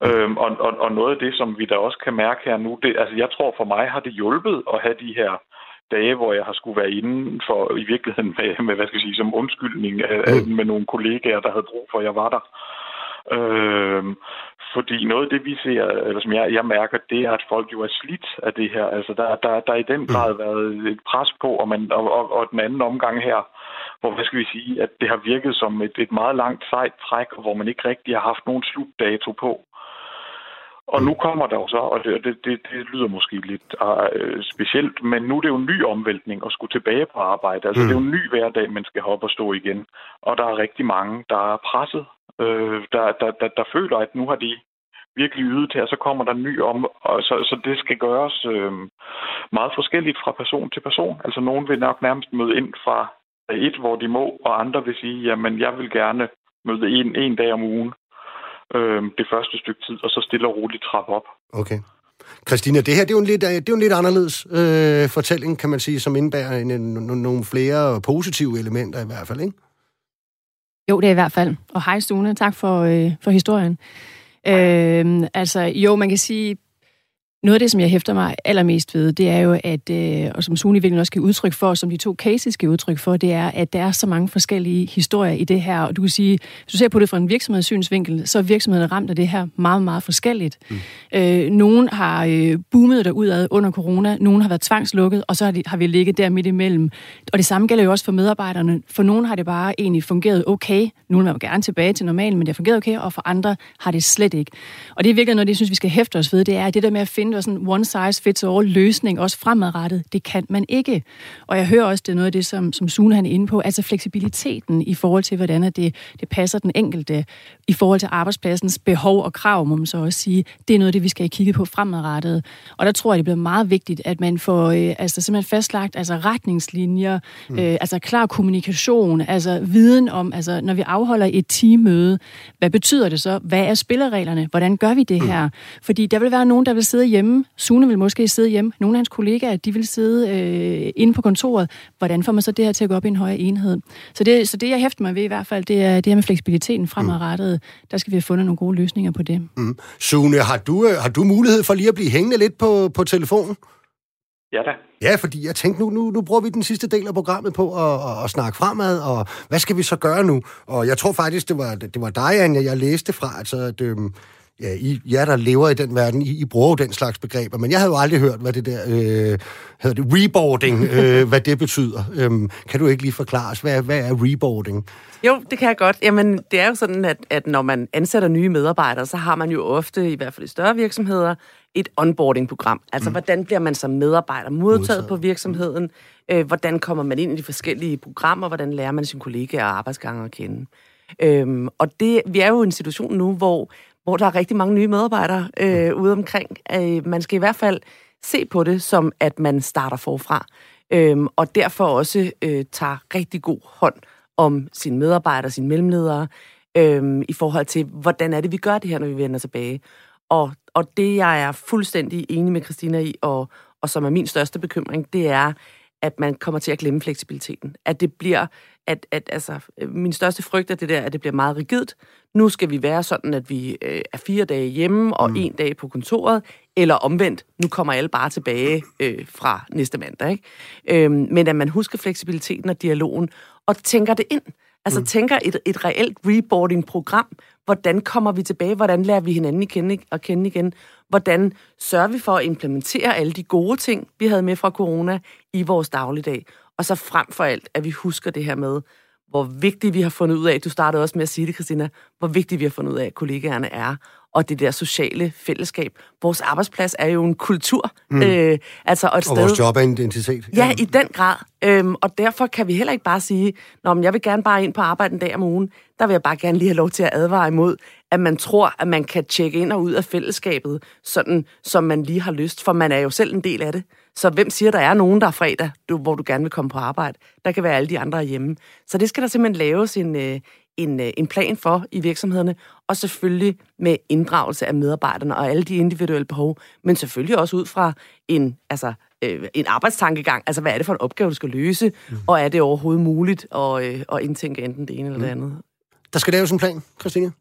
Øhm, og, og, og noget af det, som vi da også kan mærke her nu, det, altså jeg tror for mig har det hjulpet at have de her dage, hvor jeg har skulle være inde for i virkeligheden med, med hvad skal jeg sige, som undskyldning af, mm. med nogle kollegaer, der havde brug for, at jeg var der. Øhm, fordi noget af det, vi ser, eller som jeg, jeg mærker, det er, at folk jo er slidt af det her. Altså, der, der, der er i den mm. grad været et pres på, og, man, og, og, og den anden omgang her, hvor, hvad skal vi sige, at det har virket som et, et meget langt sejt træk, hvor man ikke rigtig har haft nogen slutdato på. Og nu kommer der jo så, og det, det, det, det lyder måske lidt uh, specielt, men nu er det jo en ny omvæltning at skulle tilbage på arbejde. Altså mm. det er jo en ny hverdag, man skal hoppe og stå igen. Og der er rigtig mange, der er presset, øh, der, der, der, der føler, at nu har de virkelig ydet til, og så kommer der en ny om, og så, så det skal gøres øh, meget forskelligt fra person til person. Altså nogen vil nok nærmest møde ind fra et, hvor de må, og andre vil sige, jamen jeg vil gerne møde en, en dag om ugen øh, det første stykke tid, og så stille og roligt trappe op. Okay. Christina, det her det er jo en lidt, det er jo en lidt anderledes øh, fortælling, kan man sige, som indebærer en, en, en, nogle flere positive elementer i hvert fald, ikke? Jo, det er i hvert fald. Og hej Stune, tak for, øh, for historien. Øh, altså, jo, man kan sige, noget af det, som jeg hæfter mig allermest ved, det er jo, at, øh, og som Sune virkelig også skal udtryk for, som de to cases skal udtryk for, det er, at der er så mange forskellige historier i det her. Og du kan sige, hvis du ser på det fra en virksomhedssynsvinkel, så er virksomheden ramt af det her meget, meget forskelligt. Mm. Øh, nogen har øh, boomet derudad under corona, nogen har været tvangslukket, og så har, de, har vi ligget der midt imellem. Og det samme gælder jo også for medarbejderne. For nogen har det bare egentlig fungeret okay. Nogle vil gerne tilbage til normalen, men det har fungeret okay, og for andre har det slet ikke. Og det er virkelig noget, det jeg synes, vi skal hæfte os ved, det er det der med at finde det sådan en one size fits all løsning, også fremadrettet. Det kan man ikke. Og jeg hører også, det er noget af det, som, som Sune han er inde på, altså fleksibiliteten i forhold til, hvordan det, det passer den enkelte i forhold til arbejdspladsens behov og krav, må man så også sige. Det er noget af det, vi skal have kigget på fremadrettet. Og der tror jeg, det bliver meget vigtigt, at man får øh, altså simpelthen fastlagt altså retningslinjer, mm. øh, altså klar kommunikation, altså viden om, altså når vi afholder et teammøde, hvad betyder det så? Hvad er spillereglerne? Hvordan gør vi det mm. her? Fordi der vil være nogen, der vil sidde hjemme. Sune vil måske sidde hjemme. Nogle af hans kollegaer, de vil sidde øh, inde på kontoret. Hvordan får man så det her til at gå op i en højere enhed? Så det, så det jeg hæfter mig ved i hvert fald, det er det her med fleksibiliteten fremadrettet. Mm. Der skal vi have fundet nogle gode løsninger på det. Mm. Sune, har du, øh, har du mulighed for lige at blive hængende lidt på, på telefonen? Ja da. Ja, fordi jeg tænkte, nu, nu, nu bruger vi den sidste del af programmet på at, at, at snakke fremad, og hvad skal vi så gøre nu? Og jeg tror faktisk, det var, det var dig, Anja, jeg læste fra, altså, at, øhm, ja, I, jer, der lever i den verden, I, I bruger jo den slags begreber, men jeg havde jo aldrig hørt, hvad det der, øh, hedder det, reboarding, øh, hvad det betyder. Øhm, kan du ikke lige forklare os, hvad, hvad er reboarding? Jo, det kan jeg godt. Jamen, det er jo sådan, at, at når man ansætter nye medarbejdere, så har man jo ofte, i hvert fald i større virksomheder, et onboarding-program. Altså, mm. hvordan bliver man som medarbejder modtaget, modtaget. på virksomheden? Øh, hvordan kommer man ind i de forskellige programmer? Hvordan lærer man sine kollegaer og arbejdsgange at kende? Øhm, og det, vi er jo i en situation nu, hvor, hvor der er rigtig mange nye medarbejdere øh, ude omkring. Øh, man skal i hvert fald se på det som, at man starter forfra. Øhm, og derfor også øh, tager rigtig god hånd om sine medarbejdere, sine mellemledere, øhm, i forhold til, hvordan er det, vi gør det her, når vi vender tilbage. Og, og det, jeg er fuldstændig enig med Christina i, og, og som er min største bekymring, det er, at man kommer til at glemme fleksibiliteten. At det bliver, at, at altså, min største frygt er det der, at det bliver meget rigidt. Nu skal vi være sådan, at vi øh, er fire dage hjemme og mm. en dag på kontoret, eller omvendt, nu kommer alle bare tilbage øh, fra næste mandag. Ikke? Øhm, men at man husker fleksibiliteten og dialogen, og tænker det ind. Altså mm. tænker et, et reelt reboarding-program. Hvordan kommer vi tilbage? Hvordan lærer vi hinanden at kende, at kende igen? Hvordan sørger vi for at implementere alle de gode ting, vi havde med fra corona i vores dagligdag? Og så frem for alt, at vi husker det her med, hvor vigtigt vi har fundet ud af, du startede også med at sige det, Christina, hvor vigtigt vi har fundet ud af, at kollegaerne er, og det der sociale fællesskab. Vores arbejdsplads er jo en kultur. Mm. Øh, altså og, et og sted, vores job er en identitet. Ja, ja i den grad. Øhm, og derfor kan vi heller ikke bare sige, Nå, jeg vil gerne bare ind på arbejde en dag om ugen. Der vil jeg bare gerne lige have lov til at advare imod, at man tror, at man kan tjekke ind og ud af fællesskabet, sådan som man lige har lyst, for man er jo selv en del af det. Så hvem siger, der er nogen, der er fredag, du, hvor du gerne vil komme på arbejde? Der kan være alle de andre hjemme. Så det skal der simpelthen laves en, øh, en, øh, en plan for i virksomhederne, og selvfølgelig med inddragelse af medarbejderne og alle de individuelle behov, men selvfølgelig også ud fra en, altså, øh, en arbejdstankegang. Altså, hvad er det for en opgave, du skal løse, mm. og er det overhovedet muligt at, øh, at indtænke enten det ene eller det mm. andet? Der skal laves en plan, Christine.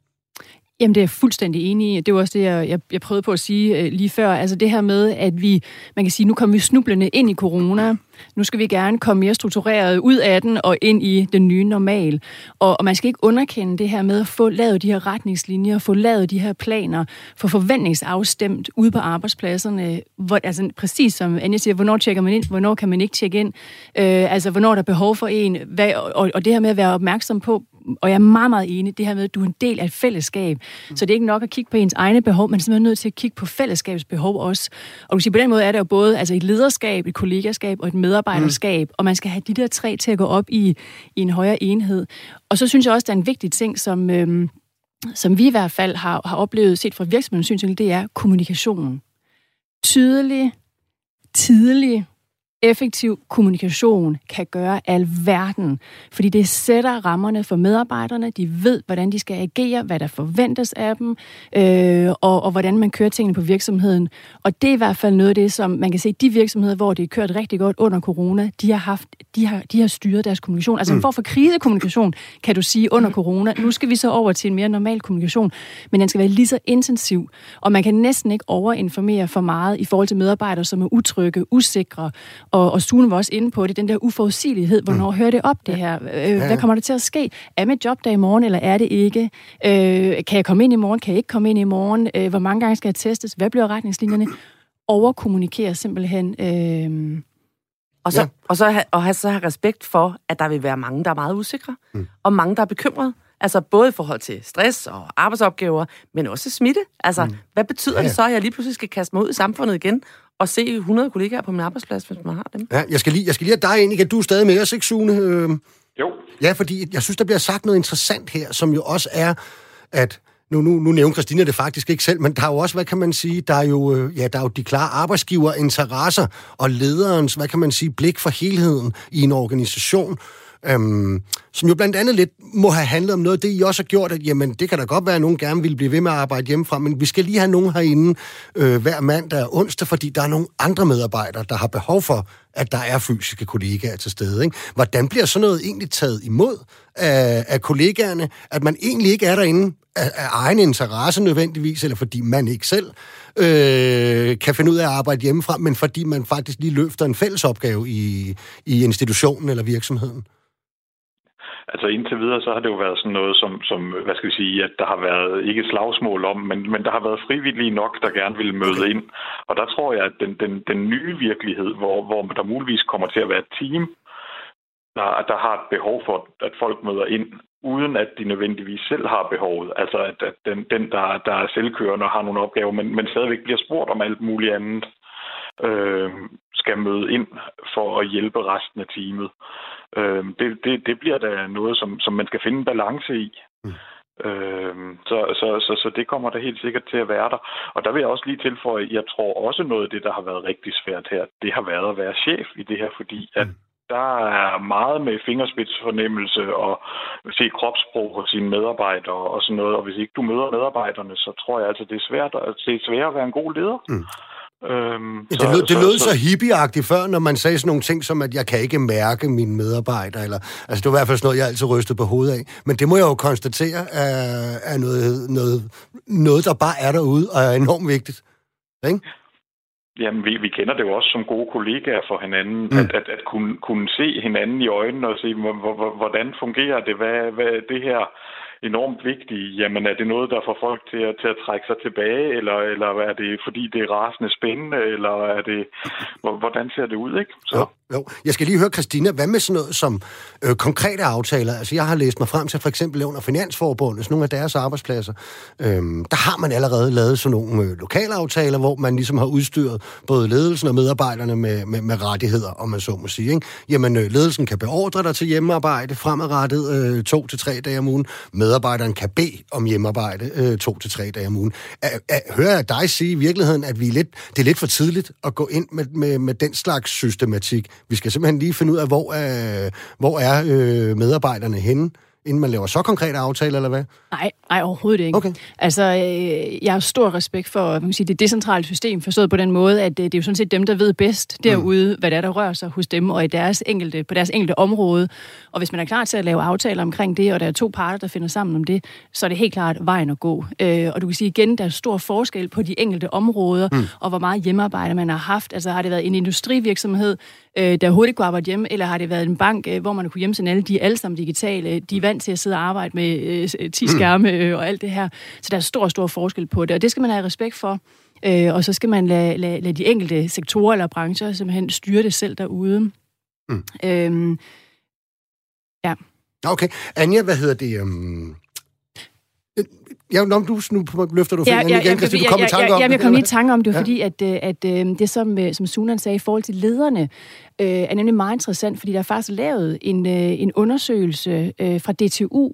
Jamen, det er jeg fuldstændig enig i. Det var også det, jeg, jeg, jeg prøvede på at sige øh, lige før. Altså det her med, at vi, man kan sige, nu kommer vi snublende ind i corona. Nu skal vi gerne komme mere struktureret ud af den og ind i den nye normal. Og, og man skal ikke underkende det her med at få lavet de her retningslinjer, få lavet de her planer, få forventningsafstemt ude på arbejdspladserne. Hvor, altså præcis som Anja siger, hvornår tjekker man ind, hvornår kan man ikke tjekke ind. Øh, altså hvornår der er behov for en. Hvad, og, og det her med at være opmærksom på, og jeg er meget, meget enig, det her med, at du er en del af et fællesskab. Mm. Så det er ikke nok at kigge på ens egne behov, men simpelthen nødt til at kigge på fællesskabets behov også. Og du siger, på den måde er det jo både altså et lederskab, et kollegaskab og et medarbejderskab, mm. og man skal have de der tre til at gå op i, i en højere enhed. Og så synes jeg også, der er en vigtig ting, som, øhm, som vi i hvert fald har, har oplevet set fra virksomhedens synsvinkel, det er kommunikation. Tydelig, tidlig effektiv kommunikation kan gøre alverden, fordi det sætter rammerne for medarbejderne. De ved, hvordan de skal agere, hvad der forventes af dem, øh, og, og hvordan man kører tingene på virksomheden. Og det er i hvert fald noget af det, som man kan se, de virksomheder, hvor det er kørt rigtig godt under corona, de har, haft, de har, de har styret deres kommunikation. Altså mm. for for krisekommunikation, kan du sige, under corona. Nu skal vi så over til en mere normal kommunikation, men den skal være lige så intensiv, og man kan næsten ikke overinformere for meget i forhold til medarbejdere, som er utrygge, usikre, og, og Sune var også inde på det, den der uforudsigelighed. Hvornår mm. hører det op, det her? Øh, hvad kommer der til at ske? Er mit job der i morgen, eller er det ikke? Øh, kan jeg komme ind i morgen? Kan jeg ikke komme ind i morgen? Øh, hvor mange gange skal jeg testes? Hvad bliver retningslinjerne? Overkommunikere simpelthen. Øh, og så, ja. og så, og have, så have respekt for, at der vil være mange, der er meget usikre, mm. og mange, der er bekymrede. Altså både i forhold til stress og arbejdsopgaver, men også smitte. Altså, mm. hvad betyder ja. det så, at jeg lige pludselig skal kaste mig ud i samfundet igen og se 100 kollegaer på min arbejdsplads, hvis man har dem? Ja, jeg skal lige, jeg skal lige have dig ind igen. Du er stadig med os, ikke, Sune? Øh... Jo. Ja, fordi jeg synes, der bliver sagt noget interessant her, som jo også er, at nu, nu, nu nævner Christina det faktisk ikke selv, men der er jo også, hvad kan man sige, der er jo, øh, ja, der er jo de klare arbejdsgiverinteresser og lederens, hvad kan man sige, blik for helheden i en organisation, øhm, som jo blandt andet lidt må have handlet om noget af det, I også har gjort, at jamen, det kan da godt være, at nogen gerne vil blive ved med at arbejde hjemmefra, men vi skal lige have nogen herinde øh, hver mandag og onsdag, fordi der er nogle andre medarbejdere, der har behov for, at der er fysiske kollegaer til stede. Ikke? Hvordan bliver sådan noget egentlig taget imod af, af kollegaerne, at man egentlig ikke er derinde af, af egen interesse nødvendigvis, eller fordi man ikke selv øh, kan finde ud af at arbejde hjemmefra, men fordi man faktisk lige løfter en fælles opgave i, i institutionen eller virksomheden? Altså indtil videre, så har det jo været sådan noget som, som hvad skal vi sige, at der har været ikke slagsmål om, men, men der har været frivillige nok, der gerne vil møde okay. ind. Og der tror jeg, at den, den, den nye virkelighed, hvor, hvor der muligvis kommer til at være et team, der, der har et behov for, at folk møder ind, uden at de nødvendigvis selv har behovet. Altså at, at den, den der, der er selvkørende og har nogle opgaver, men, men stadigvæk bliver spurgt om alt muligt andet, øh, skal møde ind for at hjælpe resten af teamet. Øh, det, det, det bliver da noget, som, som man skal finde en balance i. Mm. Øh, så, så, så, så det kommer der helt sikkert til at være der. Og der vil jeg også lige tilføje, jeg tror også noget af det, der har været rigtig svært her, det har været at være chef i det her, fordi at mm. der er meget med fingerspidsfornemmelse og se kropssprog hos sine medarbejdere og sådan noget. Og hvis ikke du møder medarbejderne, så tror jeg altså, det er svært, det er svært at være en god leder. Mm. Øhm, ja, det, lød, så, det lød så, så hippieagtigt før, når man sagde sådan nogle ting som, at jeg kan ikke mærke mine medarbejdere. Eller, altså, det var i hvert fald sådan noget, jeg altid rystede på hovedet af. Men det må jeg jo konstatere er, er noget, noget, noget, der bare er derude og er enormt vigtigt. Ikke? Jamen, vi, vi kender det jo også som gode kollegaer for hinanden, mm. at, at, at kunne, kunne se hinanden i øjnene og se, hvordan fungerer det, hvad, hvad det her enormt vigtige. Jamen, er det noget, der får folk til at, til at trække sig tilbage, eller, eller er det fordi, det er rasende spændende, eller er det, hvordan ser det ud, ikke? Så. Jo, jo. Jeg skal lige høre, Christina, hvad med sådan noget som øh, konkrete aftaler? Altså, jeg har læst mig frem til for eksempel under Finansforbundet, nogle af deres arbejdspladser, øh, der har man allerede lavet sådan nogle øh, lokale aftaler, hvor man ligesom har udstyret både ledelsen og medarbejderne med, med, med rettigheder, om man så må sige. Ikke? Jamen, øh, ledelsen kan beordre dig til hjemmearbejde fremadrettet øh, to til tre dage om ugen. Med medarbejderen kan bede om hjemmearbejde øh, to til tre dage om ugen. Er, er, hører jeg dig sige i virkeligheden, at vi er lidt, det er lidt for tidligt at gå ind med, med, med den slags systematik? Vi skal simpelthen lige finde ud af, hvor er, hvor er øh, medarbejderne henne? Inden man laver så konkrete aftaler, eller hvad? Nej, nej overhovedet ikke. Okay. Altså, øh, jeg har stor respekt for man kan sige, det decentrale system, forstået på den måde, at øh, det er jo sådan set dem, der ved bedst derude, mm. hvad det er, der rører sig hos dem, og i deres enkelte, på deres enkelte område. Og hvis man er klar til at lave aftaler omkring det, og der er to parter, der finder sammen om det, så er det helt klart vejen at gå. Øh, og du kan sige igen, der er stor forskel på de enkelte områder, mm. og hvor meget hjemmearbejde man har haft. Altså har det været en industrivirksomhed, øh, der hurtigt kunne arbejde hjemme, eller har det været en bank, øh, hvor man kunne hjemme alle, de alle sammen digitale, de er vant til at sidde og arbejde med øh, 10 skærme øh, og alt det her. Så der er stor, stor forskel på det, og det skal man have respekt for. Øh, og så skal man lade, lade, lade de enkelte sektorer eller brancher simpelthen styre det selv derude. Mm. Øhm, ja. Okay. Anja, hvad hedder det? Um Ja, når du, nu løfter du fingeren ja, ja, igen, Christi, du kom i tanke om ja, jeg kom lige i tanke om det, ja. fordi at, øh, at, øh, det, som, øh, som Sunan sagde i forhold til lederne, øh, er nemlig meget interessant, fordi der er faktisk lavet en, øh, en undersøgelse øh, fra DTU,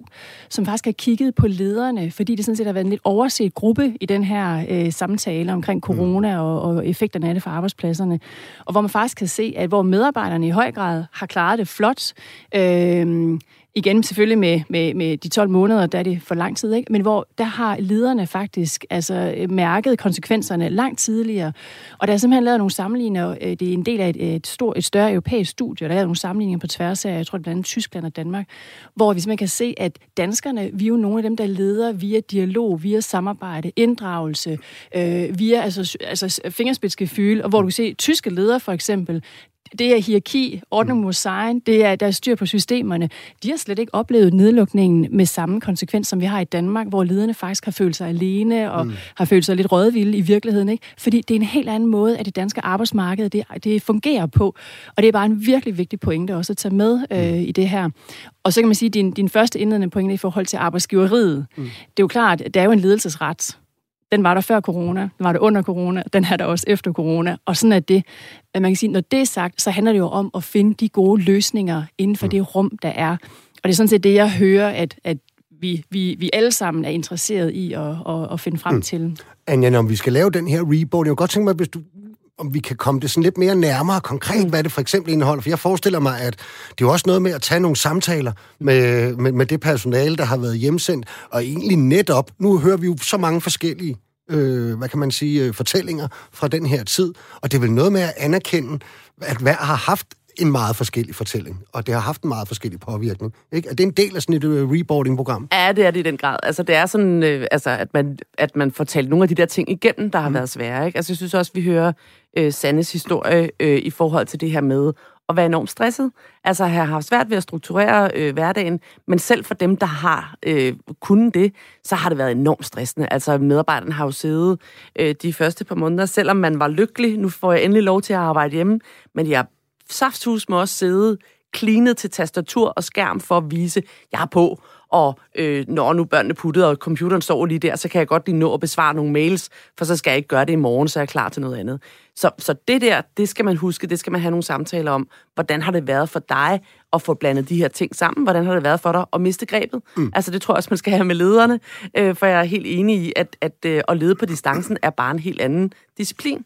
som faktisk har kigget på lederne, fordi det sådan set har været en lidt overset gruppe i den her øh, samtale omkring corona mm. og, og effekterne af det for arbejdspladserne, og hvor man faktisk kan se, at hvor medarbejderne i høj grad har klaret det flot, øh, igen selvfølgelig med, med, med de 12 måneder, der er det for lang tid, ikke? men hvor der har lederne faktisk altså, øh, mærket konsekvenserne langt tidligere. Og der er simpelthen lavet nogle sammenligninger, øh, det er en del af et, et, stort, et større europæisk studie, og der er lavet nogle sammenligninger på tværs af, jeg tror blandt andet Tyskland og Danmark, hvor vi simpelthen kan se, at danskerne, vi er jo nogle af dem, der leder via dialog, via samarbejde, inddragelse, øh, via altså, altså fingerspidsgefyl, og hvor du kan se, tyske ledere for eksempel, det er hierarki, ordning mod sign, det er, der er styr på systemerne. De har slet ikke oplevet nedlukningen med samme konsekvens, som vi har i Danmark, hvor lederne faktisk har følt sig alene og mm. har følt sig lidt rådvilde i virkeligheden. Ikke? Fordi det er en helt anden måde, at det danske arbejdsmarked det, det fungerer på. Og det er bare en virkelig vigtig pointe også at tage med øh, mm. i det her. Og så kan man sige, at din, din første indledende pointe i forhold til arbejdsgiveriet, mm. det er jo klart, at det er jo en ledelsesret. Den var der før corona, den var der under corona, den er der også efter corona. Og sådan er det. Man kan sige, når det er sagt, så handler det jo om at finde de gode løsninger inden for mm. det rum, der er. Og det er sådan set det, jeg hører, at, at vi, vi, vi alle sammen er interesseret i at, at, at finde frem mm. til. Anja, når vi skal lave den her reboot, jeg kunne godt tænke mig, hvis du om vi kan komme det sådan lidt mere nærmere konkret, hvad det for eksempel indeholder. For jeg forestiller mig, at det er jo også noget med at tage nogle samtaler med, med, med det personale, der har været hjemsendt, og egentlig netop, nu hører vi jo så mange forskellige øh, hvad kan man sige, øh, fortællinger fra den her tid, og det er vel noget med at anerkende, at hver har haft en meget forskellig fortælling, og det har haft en meget forskellig påvirkning. Ikke? Er det en del af sådan et uh, reboarding-program? Ja, det er det i den grad. Altså, det er sådan, øh, altså, at, man, at man får talt nogle af de der ting igennem, der har mm. været svære. Ikke? Altså, jeg synes også, vi hører øh, Sandes historie øh, i forhold til det her med at være enormt stresset. Altså, have haft svært ved at strukturere øh, hverdagen, men selv for dem, der har øh, kunnet det, så har det været enormt stressende. Altså, medarbejderne har jo siddet øh, de første par måneder, selvom man var lykkelig, nu får jeg endelig lov til at arbejde hjemme, men jeg safthus må også sidde klinet til tastatur og skærm for at vise, jeg er på, og øh, når nu børnene puttede, og computeren står lige der, så kan jeg godt lige nå at besvare nogle mails, for så skal jeg ikke gøre det i morgen, så er jeg klar til noget andet. Så, så det der, det skal man huske, det skal man have nogle samtaler om. Hvordan har det været for dig at få blandet de her ting sammen? Hvordan har det været for dig at miste grebet? Mm. Altså det tror jeg også, man skal have med lederne, øh, for jeg er helt enig i, at, at øh, at lede på distancen er bare en helt anden disciplin.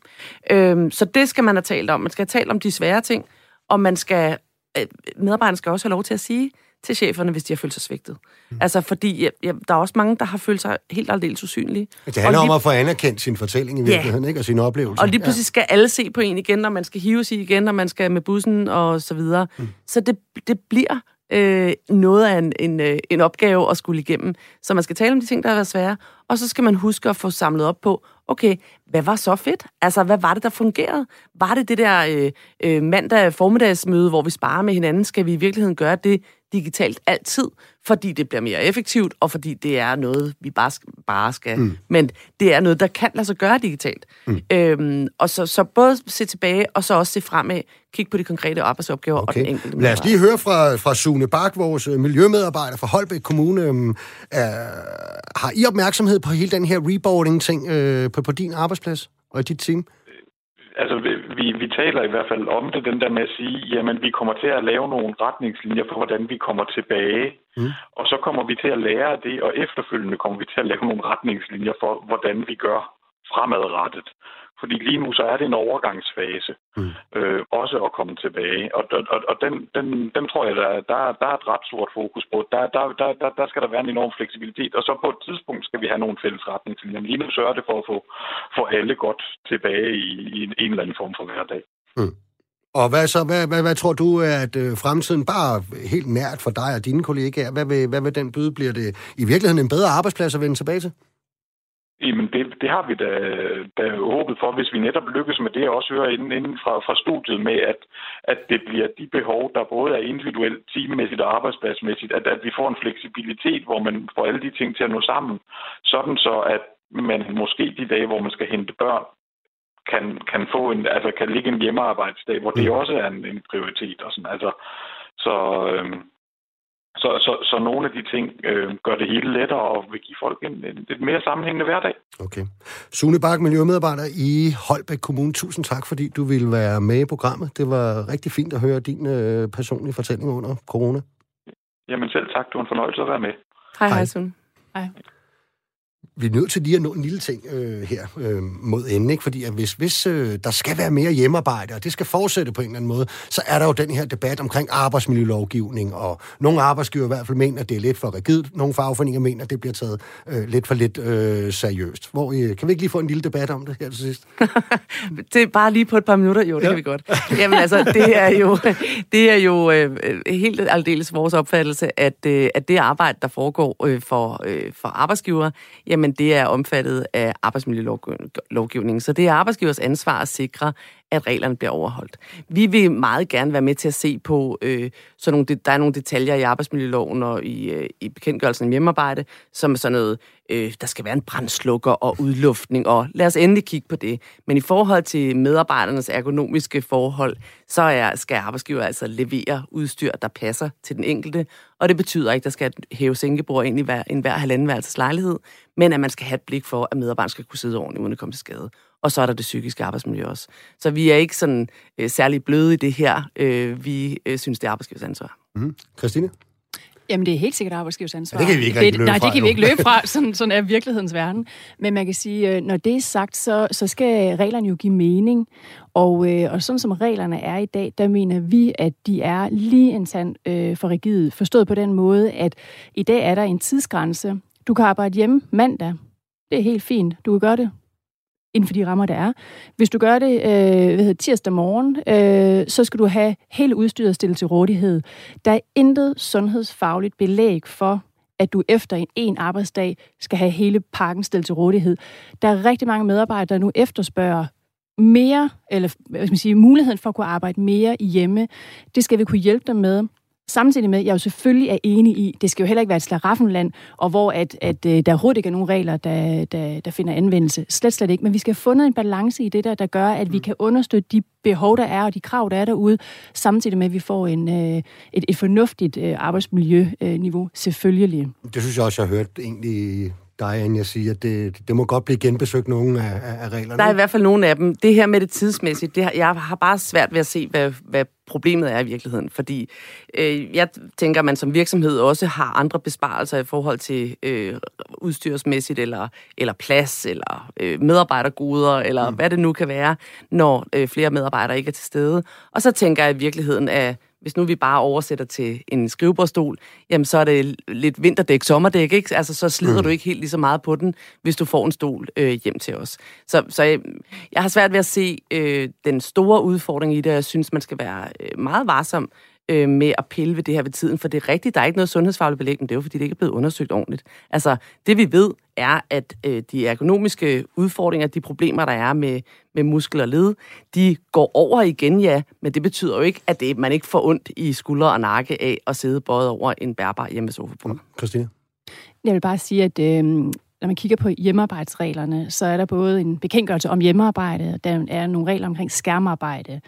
Øh, så det skal man have talt om. Man skal have talt om de svære ting, og man skal, øh, medarbejderne skal også have lov til at sige, til cheferne, hvis de har følt sig svigtet. Mm. Altså, fordi ja, ja, der er også mange, der har følt sig helt aldeles usynlige. Det handler lige... om at få anerkendt sin fortælling i virkeligheden, ja. ikke? Og sin oplevelse. Og lige pludselig ja. skal alle se på en igen, når man skal hive sig igen, når man skal med bussen og så videre. Mm. Så det, det bliver øh, noget af en, en, øh, en opgave at skulle igennem. Så man skal tale om de ting, der har været svære, og så skal man huske at få samlet op på, okay, hvad var så fedt? Altså, hvad var det, der fungerede? Var det det der øh, øh, mandag formiddagsmøde, hvor vi sparer med hinanden? Skal vi i virkeligheden gøre det digitalt altid, fordi det bliver mere effektivt, og fordi det er noget, vi bare, bare skal... Mm. Men det er noget, der kan lade sig gøre digitalt. Mm. Øhm, og så, så både se tilbage, og så også se fremad, kigge på de konkrete arbejdsopgaver okay. og den enkelte Lad os lige høre fra, fra Sune Bak, vores øh, miljømedarbejder fra Holbæk Kommune. Øh, har I opmærksomhed på hele den her reboarding-ting øh, på, på din arbejdsplads og i dit team? altså, vi, vi taler i hvert fald om det, den der med at sige, jamen, vi kommer til at lave nogle retningslinjer for, hvordan vi kommer tilbage. Mm. Og så kommer vi til at lære det, og efterfølgende kommer vi til at lave nogle retningslinjer for, hvordan vi gør fremadrettet. Fordi lige nu så er det en overgangsfase, mm. øh, også at komme tilbage. Og, og, og den, den, den tror jeg, der, der, der er et ret stort fokus på. Der, der, der, der, der skal der være en enorm fleksibilitet, og så på et tidspunkt skal vi have nogle fælles retningslinjer. Lige nu sørger det for at få få alle godt tilbage i, i en, en eller anden form for hverdag. Mm. Og hvad så? Hvad, hvad, hvad tror du, at øh, fremtiden bare helt nært for dig og dine kollegaer, hvad vil, hvad vil den byde? Bliver det i virkeligheden en bedre arbejdsplads at vende tilbage til? Jamen, det, det har vi da, da håbet for, hvis vi netop lykkes med det, og også hører inden, inden fra, fra studiet med, at, at det bliver de behov, der både er individuelt, teammæssigt og arbejdspladsmæssigt, at, at vi får en fleksibilitet, hvor man får alle de ting til at nå sammen, sådan så at man måske de dage, hvor man skal hente børn, kan, kan få en, altså kan ligge en hjemmearbejdsdag, hvor det mm. også er en, en prioritet og sådan, altså, så, øhm, så, så, så nogle af de ting øh, gør det hele lettere og vil give folk en, en lidt mere sammenhængende hverdag. Okay. Sune Bak, miljømedarbejder i Holbæk Kommune. Tusind tak, fordi du ville være med i programmet. Det var rigtig fint at høre din øh, personlige fortælling under corona. Jamen selv tak. Det var en fornøjelse at være med. Hej, hej, Sune. Hej vi er nødt til lige at nå en lille ting øh, her øh, mod enden, ikke? fordi at hvis, hvis øh, der skal være mere hjemmearbejde, og det skal fortsætte på en eller anden måde, så er der jo den her debat omkring arbejdsmiljølovgivning, og nogle arbejdsgiver i hvert fald mener, at det er lidt for rigidt, nogle fagforeninger mener, at det bliver taget øh, lidt for lidt øh, seriøst. Hvor, øh, kan vi ikke lige få en lille debat om det her til sidst? det er bare lige på et par minutter, jo, det ja. kan vi godt. Jamen altså, det er jo, det er jo øh, helt aldeles vores opfattelse, at, øh, at det arbejde, der foregår øh, for, øh, for arbejdsgiver, jamen det er omfattet af arbejdsmiljølovgivningen. Så det er arbejdsgivers ansvar at sikre, at reglerne bliver overholdt. Vi vil meget gerne være med til at se på, øh, så nogle, der er nogle detaljer i arbejdsmiljøloven og i, øh, i bekendtgørelsen om hjemmearbejde, som er sådan noget, øh, der skal være en brændslukker og udluftning, og lad os endelig kigge på det. Men i forhold til medarbejdernes ergonomiske forhold, så er, skal arbejdsgiver altså levere udstyr, der passer til den enkelte, og det betyder ikke, at der skal hæve sænkebord ind i hver, en hver halvandenværelses lejlighed, men at man skal have et blik for, at medarbejderne skal kunne sidde ordentligt, uden at komme til skade. Og så er der det psykiske arbejdsmiljø også. Så vi er ikke sådan øh, særlig bløde i det her. Øh, vi øh, synes, det er arbejdsgivers ansvar. Mm. Christine? Jamen, det er helt sikkert arbejdsgivers ansvar. Ja, det kan vi ikke det, løbe Nej, fra, det kan vi ikke løbe fra. Sådan, sådan er virkelighedens verden. Men man kan sige, øh, når det er sagt, så, så skal reglerne jo give mening. Og, øh, og sådan som reglerne er i dag, der mener vi, at de er lige en tand øh, for rigide. Forstået på den måde, at i dag er der en tidsgrænse. Du kan arbejde hjemme mandag. Det er helt fint. Du kan gøre det inden for de rammer, der er. Hvis du gør det øh, hvad hedder, tirsdag morgen, øh, så skal du have hele udstyret stillet til rådighed. Der er intet sundhedsfagligt belæg for, at du efter en, en arbejdsdag skal have hele pakken stillet til rådighed. Der er rigtig mange medarbejdere, der nu efterspørger mere, eller hvad skal man sige, muligheden for at kunne arbejde mere hjemme. Det skal vi kunne hjælpe dem med. Samtidig med, at jeg jo selvfølgelig er enig i, det skal jo heller ikke være et slaraffenland, og hvor at, at, at øh, der overhovedet ikke er nogen regler, der, der, der finder anvendelse. Slet, slet ikke. Men vi skal have fundet en balance i det der, der gør, at vi mm. kan understøtte de behov, der er, og de krav, der er derude, samtidig med, at vi får en, øh, et, et fornuftigt øh, arbejdsmiljøniveau, selvfølgelig. Det synes jeg også, jeg har hørt egentlig dig, Anja, sige, at det, det må godt blive genbesøgt nogle af, af reglerne. Der er i hvert fald nogle af dem. Det her med det tidsmæssigt, det har, jeg har bare svært ved at se, hvad, hvad problemet er i virkeligheden. Fordi øh, jeg tænker, at man som virksomhed også har andre besparelser i forhold til øh, udstyrsmæssigt, eller, eller plads, eller øh, medarbejdergoder, eller mm. hvad det nu kan være, når øh, flere medarbejdere ikke er til stede. Og så tænker jeg i virkeligheden, at hvis nu vi bare oversætter til en skrivebordstol, jamen så er det lidt vinterdæk, sommerdæk, ikke? Altså så slider mm. du ikke helt lige så meget på den, hvis du får en stol øh, hjem til os. Så, så jeg, jeg har svært ved at se øh, den store udfordring i det, jeg synes, man skal være øh, meget varsom øh, med at pille ved det her ved tiden, for det er rigtigt, der er ikke noget sundhedsfagligt belæg, men det er jo fordi, det ikke er blevet undersøgt ordentligt. Altså, det vi ved er, at øh, de ergonomiske udfordringer, de problemer, der er med, med muskel og led, de går over igen, ja, men det betyder jo ikke, at det, man ikke får ondt i skuldre og nakke af at sidde bøjet over en bærbar hjemmesofabord. Mm. Christine? Jeg vil bare sige, at øh, når man kigger på hjemmearbejdsreglerne, så er der både en bekendtgørelse om hjemmearbejde, og der er nogle regler omkring skærmarbejde,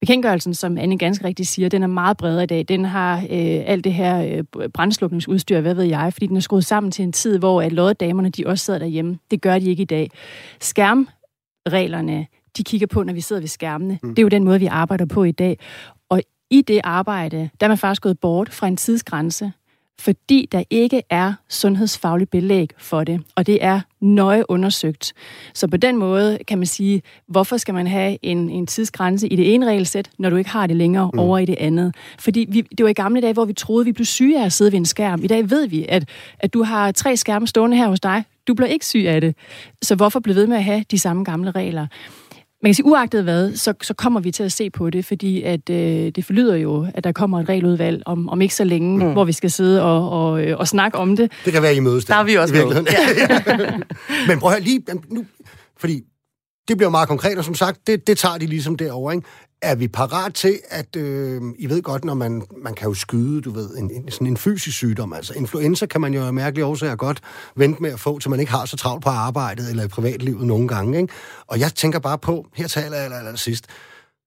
Bekendtgørelsen, som Anne ganske rigtigt siger, den er meget bredere i dag. Den har øh, alt det her øh, brændslukningsudstyr, hvad ved jeg, fordi den er skruet sammen til en tid, hvor at loddamerne, de også sidder derhjemme. Det gør de ikke i dag. Skærmreglerne, de kigger på, når vi sidder ved skærmene. Mm. Det er jo den måde, vi arbejder på i dag. Og i det arbejde, der er man faktisk gået bort fra en tidsgrænse, fordi der ikke er sundhedsfagligt belæg for det, og det er nøje undersøgt. Så på den måde kan man sige, hvorfor skal man have en, en tidsgrænse i det ene regelsæt, når du ikke har det længere mm. over i det andet? Fordi vi, det var i gamle dage, hvor vi troede, vi blev syge af at sidde ved en skærm. I dag ved vi, at, at du har tre skærme stående her hos dig. Du bliver ikke syg af det. Så hvorfor blive ved med at have de samme gamle regler? Man kan sige, uagtet hvad, så, så kommer vi til at se på det, fordi at, øh, det forlyder jo, at der kommer et regeludvalg om, om ikke så længe, mm. hvor vi skal sidde og, og, øh, og snakke om det. Det kan være, I mødes der. Der er vi også med. Ja. Men prøv at høre lige, nu, fordi det bliver meget konkret, og som sagt, det, det tager de ligesom derovre, ikke? Er vi parat til, at øh, I ved godt, når man, man kan jo skyde, du ved, en, en, sådan en fysisk sygdom, altså influenza kan man jo af mærkelige årsager godt vente med at få, til man ikke har så travlt på arbejdet eller i privatlivet nogle gange, ikke? Og jeg tænker bare på, her taler jeg aller, aller sidst,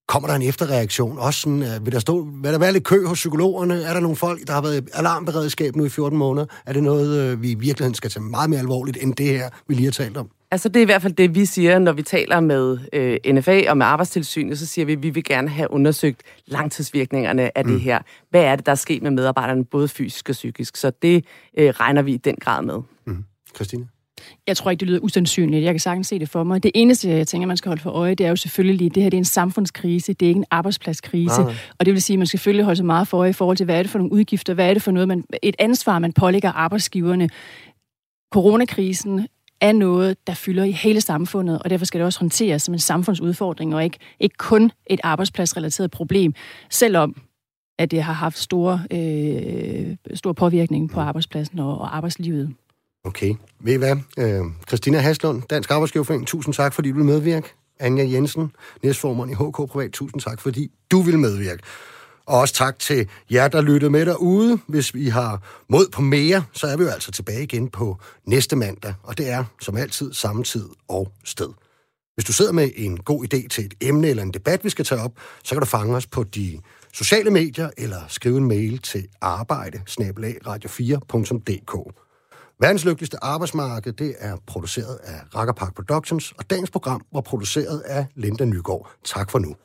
kommer der en efterreaktion? Også sådan, uh, vil, der stå, vil der være lidt kø hos psykologerne? Er der nogle folk, der har været alarmberedskab nu i 14 måneder? Er det noget, uh, vi i virkeligheden skal tage meget mere alvorligt, end det her, vi lige har talt om? Altså det er i hvert fald det, vi siger, når vi taler med øh, NFA og med arbejdstilsynet, så siger vi, at vi vil gerne have undersøgt langtidsvirkningerne af mm. det her. Hvad er det, der er sket med medarbejderne, både fysisk og psykisk? Så det øh, regner vi i den grad med. Mm. Christine? Jeg tror ikke, det lyder usandsynligt. Jeg kan sagtens se det for mig. Det eneste, jeg tænker, man skal holde for øje, det er jo selvfølgelig, det her det er en samfundskrise, det er ikke en arbejdspladskrise. Ah. Og det vil sige, at man skal selvfølgelig holde sig meget for øje i forhold til, hvad er det for nogle udgifter, hvad er det for noget, man, et ansvar, man pålægger arbejdsgiverne. Coronakrisen er noget, der fylder i hele samfundet, og derfor skal det også håndteres som en samfundsudfordring, og ikke, ikke kun et arbejdspladsrelateret problem, selvom at det har haft store, øh, stor påvirkning på arbejdspladsen og, og arbejdslivet. Okay. Ved I hvad? Øh, Christina Haslund, Dansk Arbejdsgiverforening, tusind tak, fordi du vil medvirke. Anja Jensen, næstformand i HK Privat. Tusind tak, fordi du vil medvirke. Og også tak til jer, der lyttede med derude. Hvis vi har mod på mere, så er vi jo altså tilbage igen på næste mandag. Og det er som altid samme tid og sted. Hvis du sidder med en god idé til et emne eller en debat, vi skal tage op, så kan du fange os på de sociale medier eller skrive en mail til arbejde radio4.dk. Verdens lykkeligste arbejdsmarked, det er produceret af Park Productions, og dagens program var produceret af Linda Nygaard. Tak for nu.